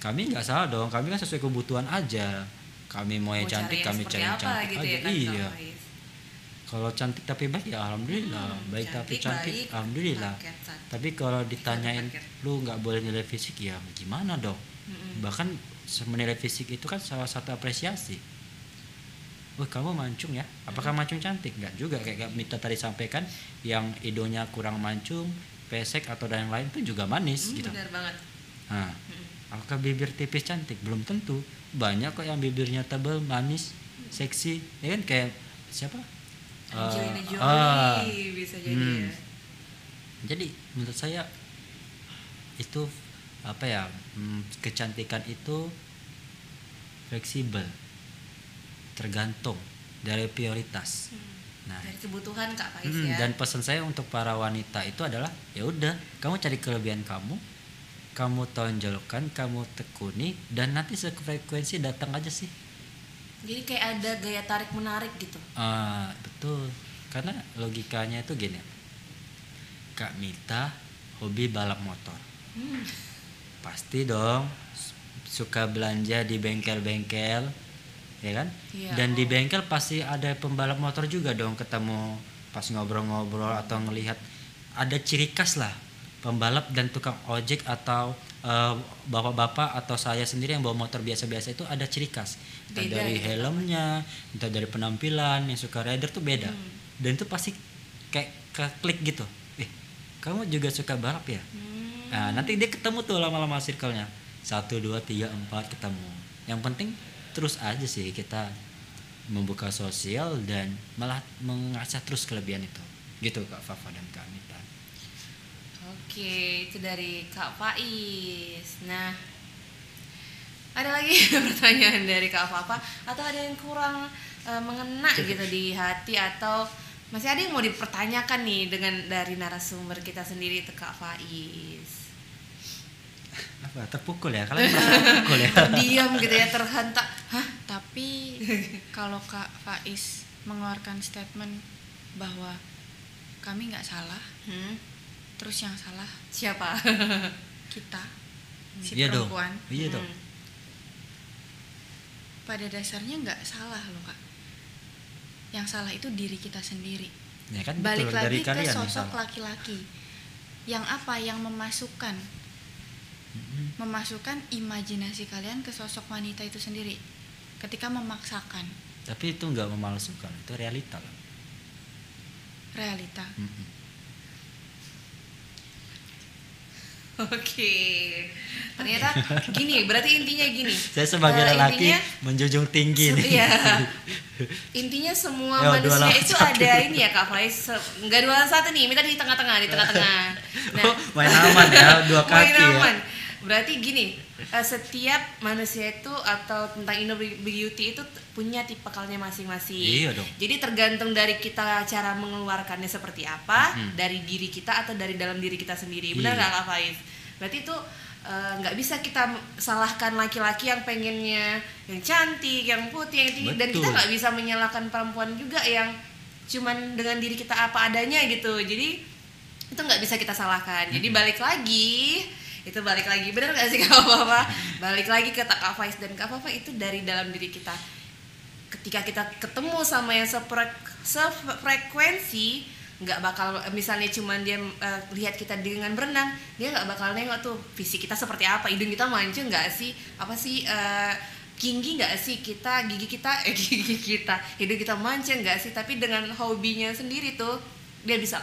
Speaker 1: kami nggak salah dong. Kami kan sesuai kebutuhan aja. Kami mau yang cantik
Speaker 2: yang
Speaker 1: kami cari yang cantik
Speaker 2: gitu
Speaker 1: aja.
Speaker 2: ya kan,
Speaker 1: iya. Kalau cantik tapi baik ya alhamdulillah.
Speaker 2: Hmm,
Speaker 1: baik tapi cantik
Speaker 2: baik,
Speaker 1: alhamdulillah. tapi kalau ditanyain
Speaker 2: paket.
Speaker 1: lu nggak boleh nilai fisik? Ya gimana dong?
Speaker 2: Mm-mm.
Speaker 1: bahkan menilai fisik itu kan salah satu apresiasi. Wah kamu mancung ya? Apakah mancung cantik? Nggak juga. Kayak Mita tadi sampaikan yang idonya kurang mancung, pesek atau dan yang lain itu juga manis
Speaker 2: Hmm,
Speaker 1: gitu.
Speaker 2: Benar banget.
Speaker 1: Nah,
Speaker 2: Mm-mm.
Speaker 1: apakah bibir tipis cantik? Belum tentu. Banyak kok yang bibirnya tebal, manis, seksi. Ya kan kayak siapa?
Speaker 2: Angelina
Speaker 1: Eh,
Speaker 2: Jolie
Speaker 1: ah.
Speaker 2: bisa jadi
Speaker 1: Hmm.
Speaker 2: ya.
Speaker 1: Jadi menurut saya itu apa ya? hmm, kecantikan itu fleksibel. Tergantung dari prioritas. Nah,
Speaker 2: Dari kebutuhan Kak Faiz
Speaker 1: Hmm,
Speaker 2: ya.
Speaker 1: dan pesan saya untuk para wanita itu adalah ya udah kamu cari kelebihan kamu kamu tonjolkan kamu tekuni dan nanti sefrekuensi datang aja sih
Speaker 2: Jadi kayak ada gaya tarik menarik gitu.
Speaker 1: Ah, betul karena logikanya itu gini Kak Mita hobi balap motor
Speaker 2: Hmm.
Speaker 1: pasti dong suka belanja di bengkel-bengkel ya kan
Speaker 2: Iya.
Speaker 1: dan di bengkel pasti ada pembalap motor juga dong ketemu pas ngobrol-ngobrol atau ngelihat ada ciri khas lah pembalap dan tukang ojek atau eh, bapak-bapak atau saya sendiri yang bawa motor biasa-biasa itu ada ciri khas entah
Speaker 2: Beda
Speaker 1: dari
Speaker 2: gitu.
Speaker 1: helmnya entah dari penampilan yang suka rider tuh beda
Speaker 2: Hmm.
Speaker 1: dan itu pasti kayak ke klik gitu eh kamu juga suka balap ya
Speaker 2: Hmm.
Speaker 1: Nah, nanti dia ketemu tuh lama-lama circle-nya. Satu, dua, tiga, empat ketemu. Yang penting terus aja sih kita membuka sosial dan malah mengasah terus kelebihan itu. Gitu Kak Fafa dan Kak Mita.
Speaker 2: Oke, itu dari Kak Faiz. Nah, ada lagi pertanyaan dari Kak Fafa atau ada yang kurang eh, mengena gitu di hati atau masih ada yang mau dipertanyakan nih dengan dari narasumber kita sendiri itu Kak Faiz.
Speaker 1: Apa? Terpukul ya? Kalian terpukul ya?
Speaker 2: Diam gitu ya terhentak. Hah?
Speaker 3: Tapi kalau Kak Faiz mengeluarkan statement bahwa kami nggak salah,
Speaker 2: Hmm?
Speaker 3: terus yang salah
Speaker 2: Siapa?
Speaker 3: kita, si
Speaker 1: Iya dong.
Speaker 3: perempuan.
Speaker 1: Iya dong.
Speaker 2: Hmm.
Speaker 3: Pada dasarnya nggak salah loh kak. Yang salah itu diri kita sendiri.
Speaker 1: Ya kan
Speaker 3: Balik
Speaker 1: betul dari
Speaker 3: lagi ke
Speaker 1: kalian yang
Speaker 3: sosok laki-laki. Yang apa? Yang memasukkan,
Speaker 1: Mm-mm.
Speaker 3: memasukkan imajinasi kalian ke sosok wanita itu sendiri. Ketika memaksakan
Speaker 1: Tapi itu nggak memalsukan, itu realita loh.
Speaker 3: realita.
Speaker 1: Mm-mm.
Speaker 2: Oke. Ternyata gini, berarti intinya gini.
Speaker 1: Saya sebagai
Speaker 2: Eh,
Speaker 1: lelaki
Speaker 2: intinya,
Speaker 1: menjunjung tinggi nih.
Speaker 2: iya. Intinya semua
Speaker 1: Ya, dua
Speaker 2: manusia itu
Speaker 1: satu.
Speaker 2: ada ini ya Kak Faiz. Enggak dua satu nih, minta di tengah-tengah, di tengah-tengah. Nah,
Speaker 1: Oh, main aman ya, dua
Speaker 2: main
Speaker 1: kaki ya.
Speaker 2: Berarti gini, eh, setiap manusia itu atau tentang inner beauty itu punya tipikalnya masing-masing.
Speaker 1: Iya dong.
Speaker 2: Jadi tergantung dari kita cara mengeluarkannya seperti apa,
Speaker 1: Mhm.
Speaker 2: dari diri kita atau dari dalam diri kita sendiri. Benar
Speaker 1: Iya.
Speaker 2: nggak Kak Faiz? Berarti itu eh, nggak bisa kita salahkan laki-laki yang pengennya yang cantik, yang putih, yang tinggi, dan kita nggak bisa menyalahkan perempuan juga yang cuman dengan diri kita apa adanya gitu. Jadi itu nggak bisa kita salahkan. Jadi balik lagi itu balik lagi bener gak sih kak Papa? Balik lagi ke Kak Faiz dan Kak Papa itu dari dalam diri kita. Ketika kita ketemu sama yang sefrek- sefrekuensi nggak bakal misalnya cuman dia eh, lihat kita dengan berenang dia nggak bakal nengok tuh fisik kita seperti apa hidung kita mancung nggak sih apa sih eh, tinggi nggak sih kita gigi kita eh gigi kita hidung kita mancung nggak sih tapi dengan hobinya sendiri tuh dia bisa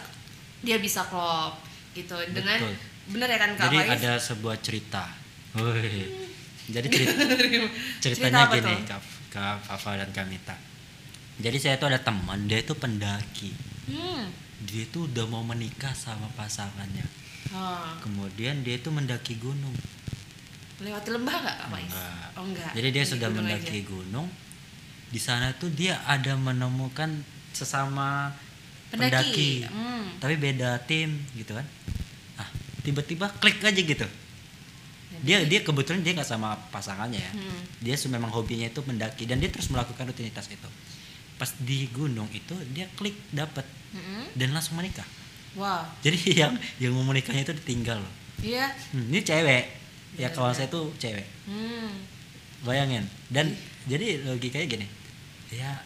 Speaker 2: dia bisa klop gitu dengan
Speaker 1: Betul.
Speaker 2: Bener ya kan kak
Speaker 1: Jadi
Speaker 2: Faiz?
Speaker 1: ada sebuah cerita. Woi. Jadi cerita,
Speaker 2: Cerita
Speaker 1: ceritanya
Speaker 2: apa
Speaker 1: gini,
Speaker 2: tuh?
Speaker 1: Kak, Kak Fafa dan Kamita. Jadi saya itu ada teman, dia itu pendaki.
Speaker 2: hmm.
Speaker 1: Dia itu udah mau menikah sama pasangannya.
Speaker 2: Oh.
Speaker 1: Kemudian dia itu mendaki gunung.
Speaker 2: lewati lembah nggak kak Faiz?
Speaker 1: Enggak.
Speaker 2: oh enggak
Speaker 1: Jadi dia
Speaker 2: Di
Speaker 1: sudah
Speaker 2: gunung
Speaker 1: mendaki
Speaker 2: aja.
Speaker 1: gunung. Di sana tuh dia ada menemukan sesama
Speaker 2: pendaki,
Speaker 1: pendaki.
Speaker 2: Hmm.
Speaker 1: Tapi beda tim gitu kan. Tiba-tiba klik aja gitu. Dia dia kebetulan dia nggak sama pasangannya ya.
Speaker 2: Hmm.
Speaker 1: Dia memang hobinya itu mendaki dan dia terus melakukan rutinitas itu. Pas di gunung itu dia klik dapat
Speaker 2: Mm-mm.
Speaker 1: dan langsung menikah.
Speaker 2: Wow,
Speaker 1: Jadi yang yang mau menikahnya itu ditinggal loh.
Speaker 2: iya.
Speaker 1: Hmm, ini cewek. Ya
Speaker 2: Iya,
Speaker 1: kawan
Speaker 2: iya.
Speaker 1: saya tuh cewek.
Speaker 2: Hmm.
Speaker 1: Bayangin. Dan jadi logikanya gini. Ya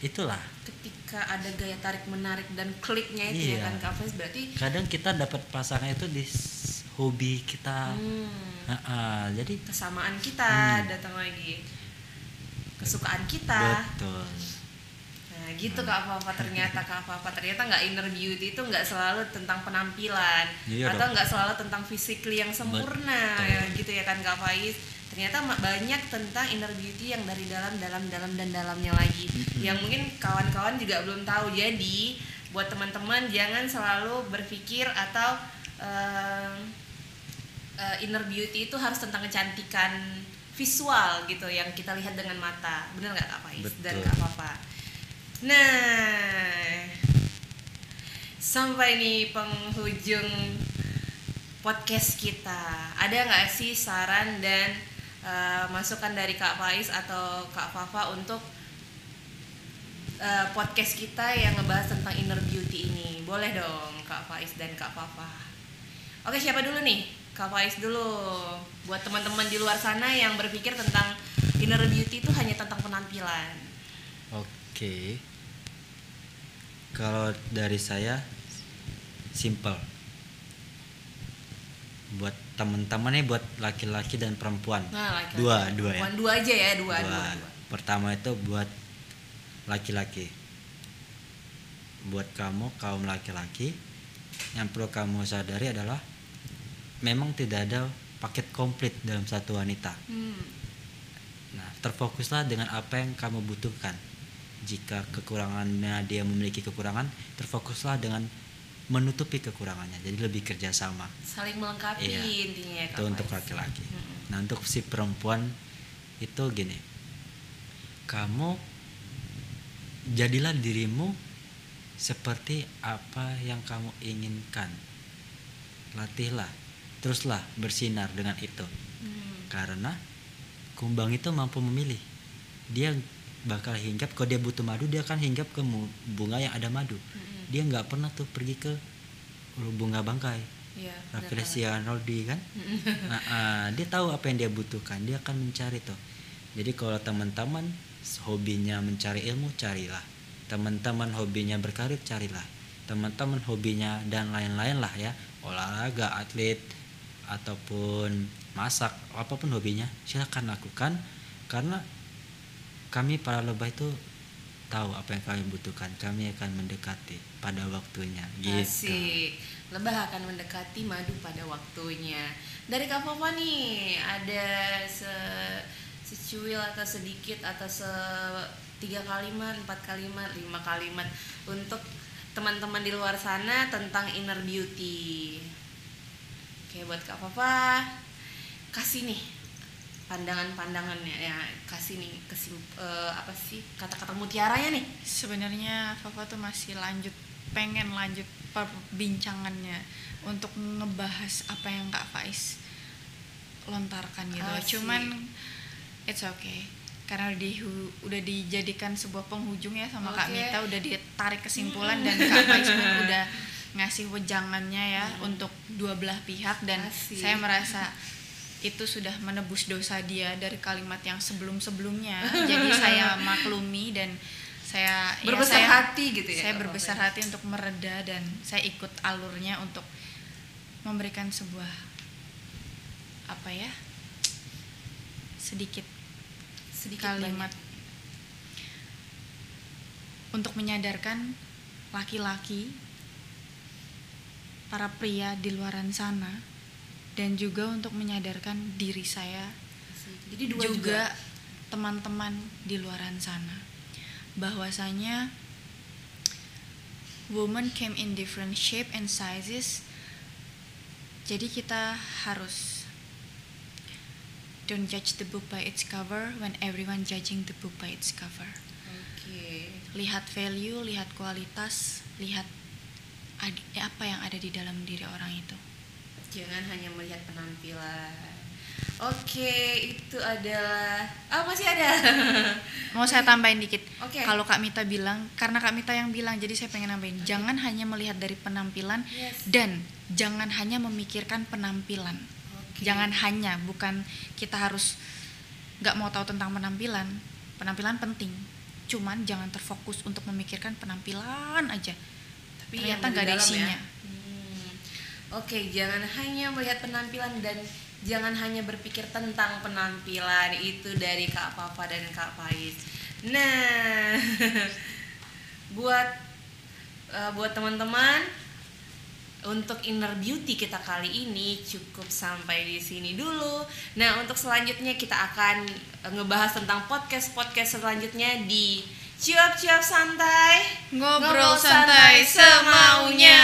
Speaker 1: itulah.
Speaker 2: Ketika ada gaya tarik menarik dan kliknya itu ya
Speaker 1: Iya.
Speaker 2: kan Kak Faiz berarti
Speaker 1: Kadang kita dapat pasangan itu di hobi kita.
Speaker 2: hmm,
Speaker 1: Ah, ah, jadi
Speaker 2: kesamaan kita
Speaker 1: Hmm.
Speaker 2: datang lagi kesukaan kita.
Speaker 1: betul.
Speaker 2: Nah gitu Kak Papa ternyata Kak Papa ternyata nggak inner beauty itu nggak selalu tentang penampilan
Speaker 1: Iya
Speaker 2: atau nggak selalu tentang physically yang sempurna
Speaker 1: Betul.
Speaker 2: ya, gitu ya kan Kak Faiz. Ternyata banyak tentang inner beauty yang dari dalam dalam dalam dan dalamnya lagi yang mungkin kawan-kawan juga belum tahu. Jadi buat teman-teman jangan selalu berpikir atau eh, eh, inner beauty itu harus tentang kecantikan visual gitu yang kita lihat dengan mata. Bener nggak Kak Faiz dan
Speaker 1: Betul.
Speaker 2: Kak Papa? Nah, sampai nih penghujung podcast kita. Ada nggak sih saran dan eh, masukan dari Kak Faiz atau Kak Fafa untuk eh, podcast kita yang ngebahas tentang inner beauty ini? Boleh dong Kak Faiz dan Kak Fafa. Oke, siapa dulu nih? Kak Faiz dulu. Buat teman-teman di luar sana yang berpikir tentang inner beauty itu hanya tentang penampilan.
Speaker 1: Oke. Kalau dari saya simple. Buat teman-teman nih buat laki-laki dan perempuan.
Speaker 2: Nah, laki-laki.
Speaker 1: Dua, dua ya.
Speaker 2: Dua aja ya, dua,
Speaker 1: Dua.
Speaker 2: dua, dua.
Speaker 1: Pertama itu buat laki-laki. Buat kamu kaum laki-laki yang perlu kamu sadari adalah memang tidak ada paket komplit dalam satu wanita.
Speaker 2: Hmm.
Speaker 1: Nah, terfokuslah dengan apa yang kamu butuhkan. Jika kekurangannya dia memiliki kekurangan, terfokuslah dengan menutupi kekurangannya. Jadi lebih kerjasama.
Speaker 2: Saling melengkapi
Speaker 1: Iya.
Speaker 2: intinya ya,
Speaker 1: Itu untuk laki-laki.
Speaker 2: Mm-mm.
Speaker 1: Nah, untuk si perempuan itu gini. Kamu jadilah dirimu seperti apa yang kamu inginkan. Latihlah, teruslah bersinar dengan itu.
Speaker 2: Hmm.
Speaker 1: Karena kumbang itu mampu memilih. Dia bakal hinggap kalau dia butuh madu dia akan hinggap ke bunga yang ada madu.
Speaker 2: Mm-mm.
Speaker 1: Dia nggak pernah tuh pergi ke bunga bangkai.
Speaker 2: Iya. benar banget.
Speaker 1: Rafflesia Arnoldi kan. Nah, ah, dia tahu apa yang dia butuhkan. Dia akan mencari tuh. Jadi kalau teman-teman hobinya mencari ilmu, carilah. Teman-teman hobinya berkarir, carilah. Teman-teman hobinya dan lain-lain lah ya, olahraga, atlet ataupun masak, apa pun hobinya, silakan lakukan karena kami para lebah itu tahu apa yang kami butuhkan, kami akan mendekati pada waktunya. Gitu.
Speaker 2: Asik. Lebah akan mendekati madu pada waktunya. Dari Kak Papa nih, ada se secuil atau sedikit atau se tiga kalimat, empat kalimat, lima kalimat untuk teman-teman di luar sana tentang inner beauty. Oke, buat Kak Papa, kasih nih pandangan-pandangannya ya kasih nih kesim eh, apa sih kata-kata mutiaranya nih
Speaker 3: Sebenarnya Fafa tuh masih lanjut pengen lanjut perbincangannya untuk ngebahas apa yang Kak Faiz lontarkan gitu.
Speaker 2: Asik.
Speaker 3: Cuman it's okay. Karena di, udah dijadikan sebuah penghujung ya sama Kak
Speaker 2: Oke.
Speaker 3: Mita udah ditarik kesimpulan dan Kak Faiz pun udah ngasih wejangannya ya untuk dua belah pihak dan
Speaker 2: Asik.
Speaker 3: saya merasa itu sudah menebus dosa dia dari kalimat yang sebelum-sebelumnya. Jadi saya maklumi dan saya ya,
Speaker 2: berbesar
Speaker 3: saya-
Speaker 2: hati gitu ya
Speaker 3: saya berbesar hati untuk mereda dan saya ikut alurnya untuk memberikan sebuah apa ya sedikit
Speaker 2: sedikit
Speaker 3: kalimat
Speaker 2: banyak.
Speaker 3: untuk menyadarkan laki-laki para pria di luaran sana dan juga untuk menyadarkan diri saya
Speaker 2: jadi dua juga,
Speaker 3: teman-teman di luaran sana. Bahwasanya woman came in different shape and sizes. Jadi kita harus don't judge the book by its cover when everyone judging the book by its cover.
Speaker 2: Oke.
Speaker 3: Lihat value lihat kualitas lihat apa yang ada di dalam diri orang itu
Speaker 2: jangan hanya melihat penampilan oke itu adalah ah masih ada
Speaker 3: mau saya tambahin dikit
Speaker 2: Oke.
Speaker 3: kalau Kak Mita bilang karena Kak Mita yang bilang jadi saya pengen nambahin
Speaker 2: Oke.
Speaker 3: jangan hanya melihat dari penampilan
Speaker 2: Yes.
Speaker 3: dan jangan hanya memikirkan penampilan
Speaker 2: Oke.
Speaker 3: jangan hanya bukan kita harus nggak mau tahu tentang penampilan penampilan penting cuman jangan terfokus untuk memikirkan penampilan aja
Speaker 2: tapi
Speaker 3: ternyata nggak ada
Speaker 2: dalam
Speaker 3: isinya.
Speaker 2: ya. Oke jangan hanya melihat penampilan dan jangan hanya berpikir tentang penampilan. Itu dari Kak Papa dan Kak Pais nah buat eh, buat teman-teman untuk inner beauty kita kali ini cukup sampai di sini dulu. Nah, untuk selanjutnya kita akan ngebahas tentang podcast-podcast selanjutnya di Cuap-cuap santai.
Speaker 3: Ngobrol santai semaunya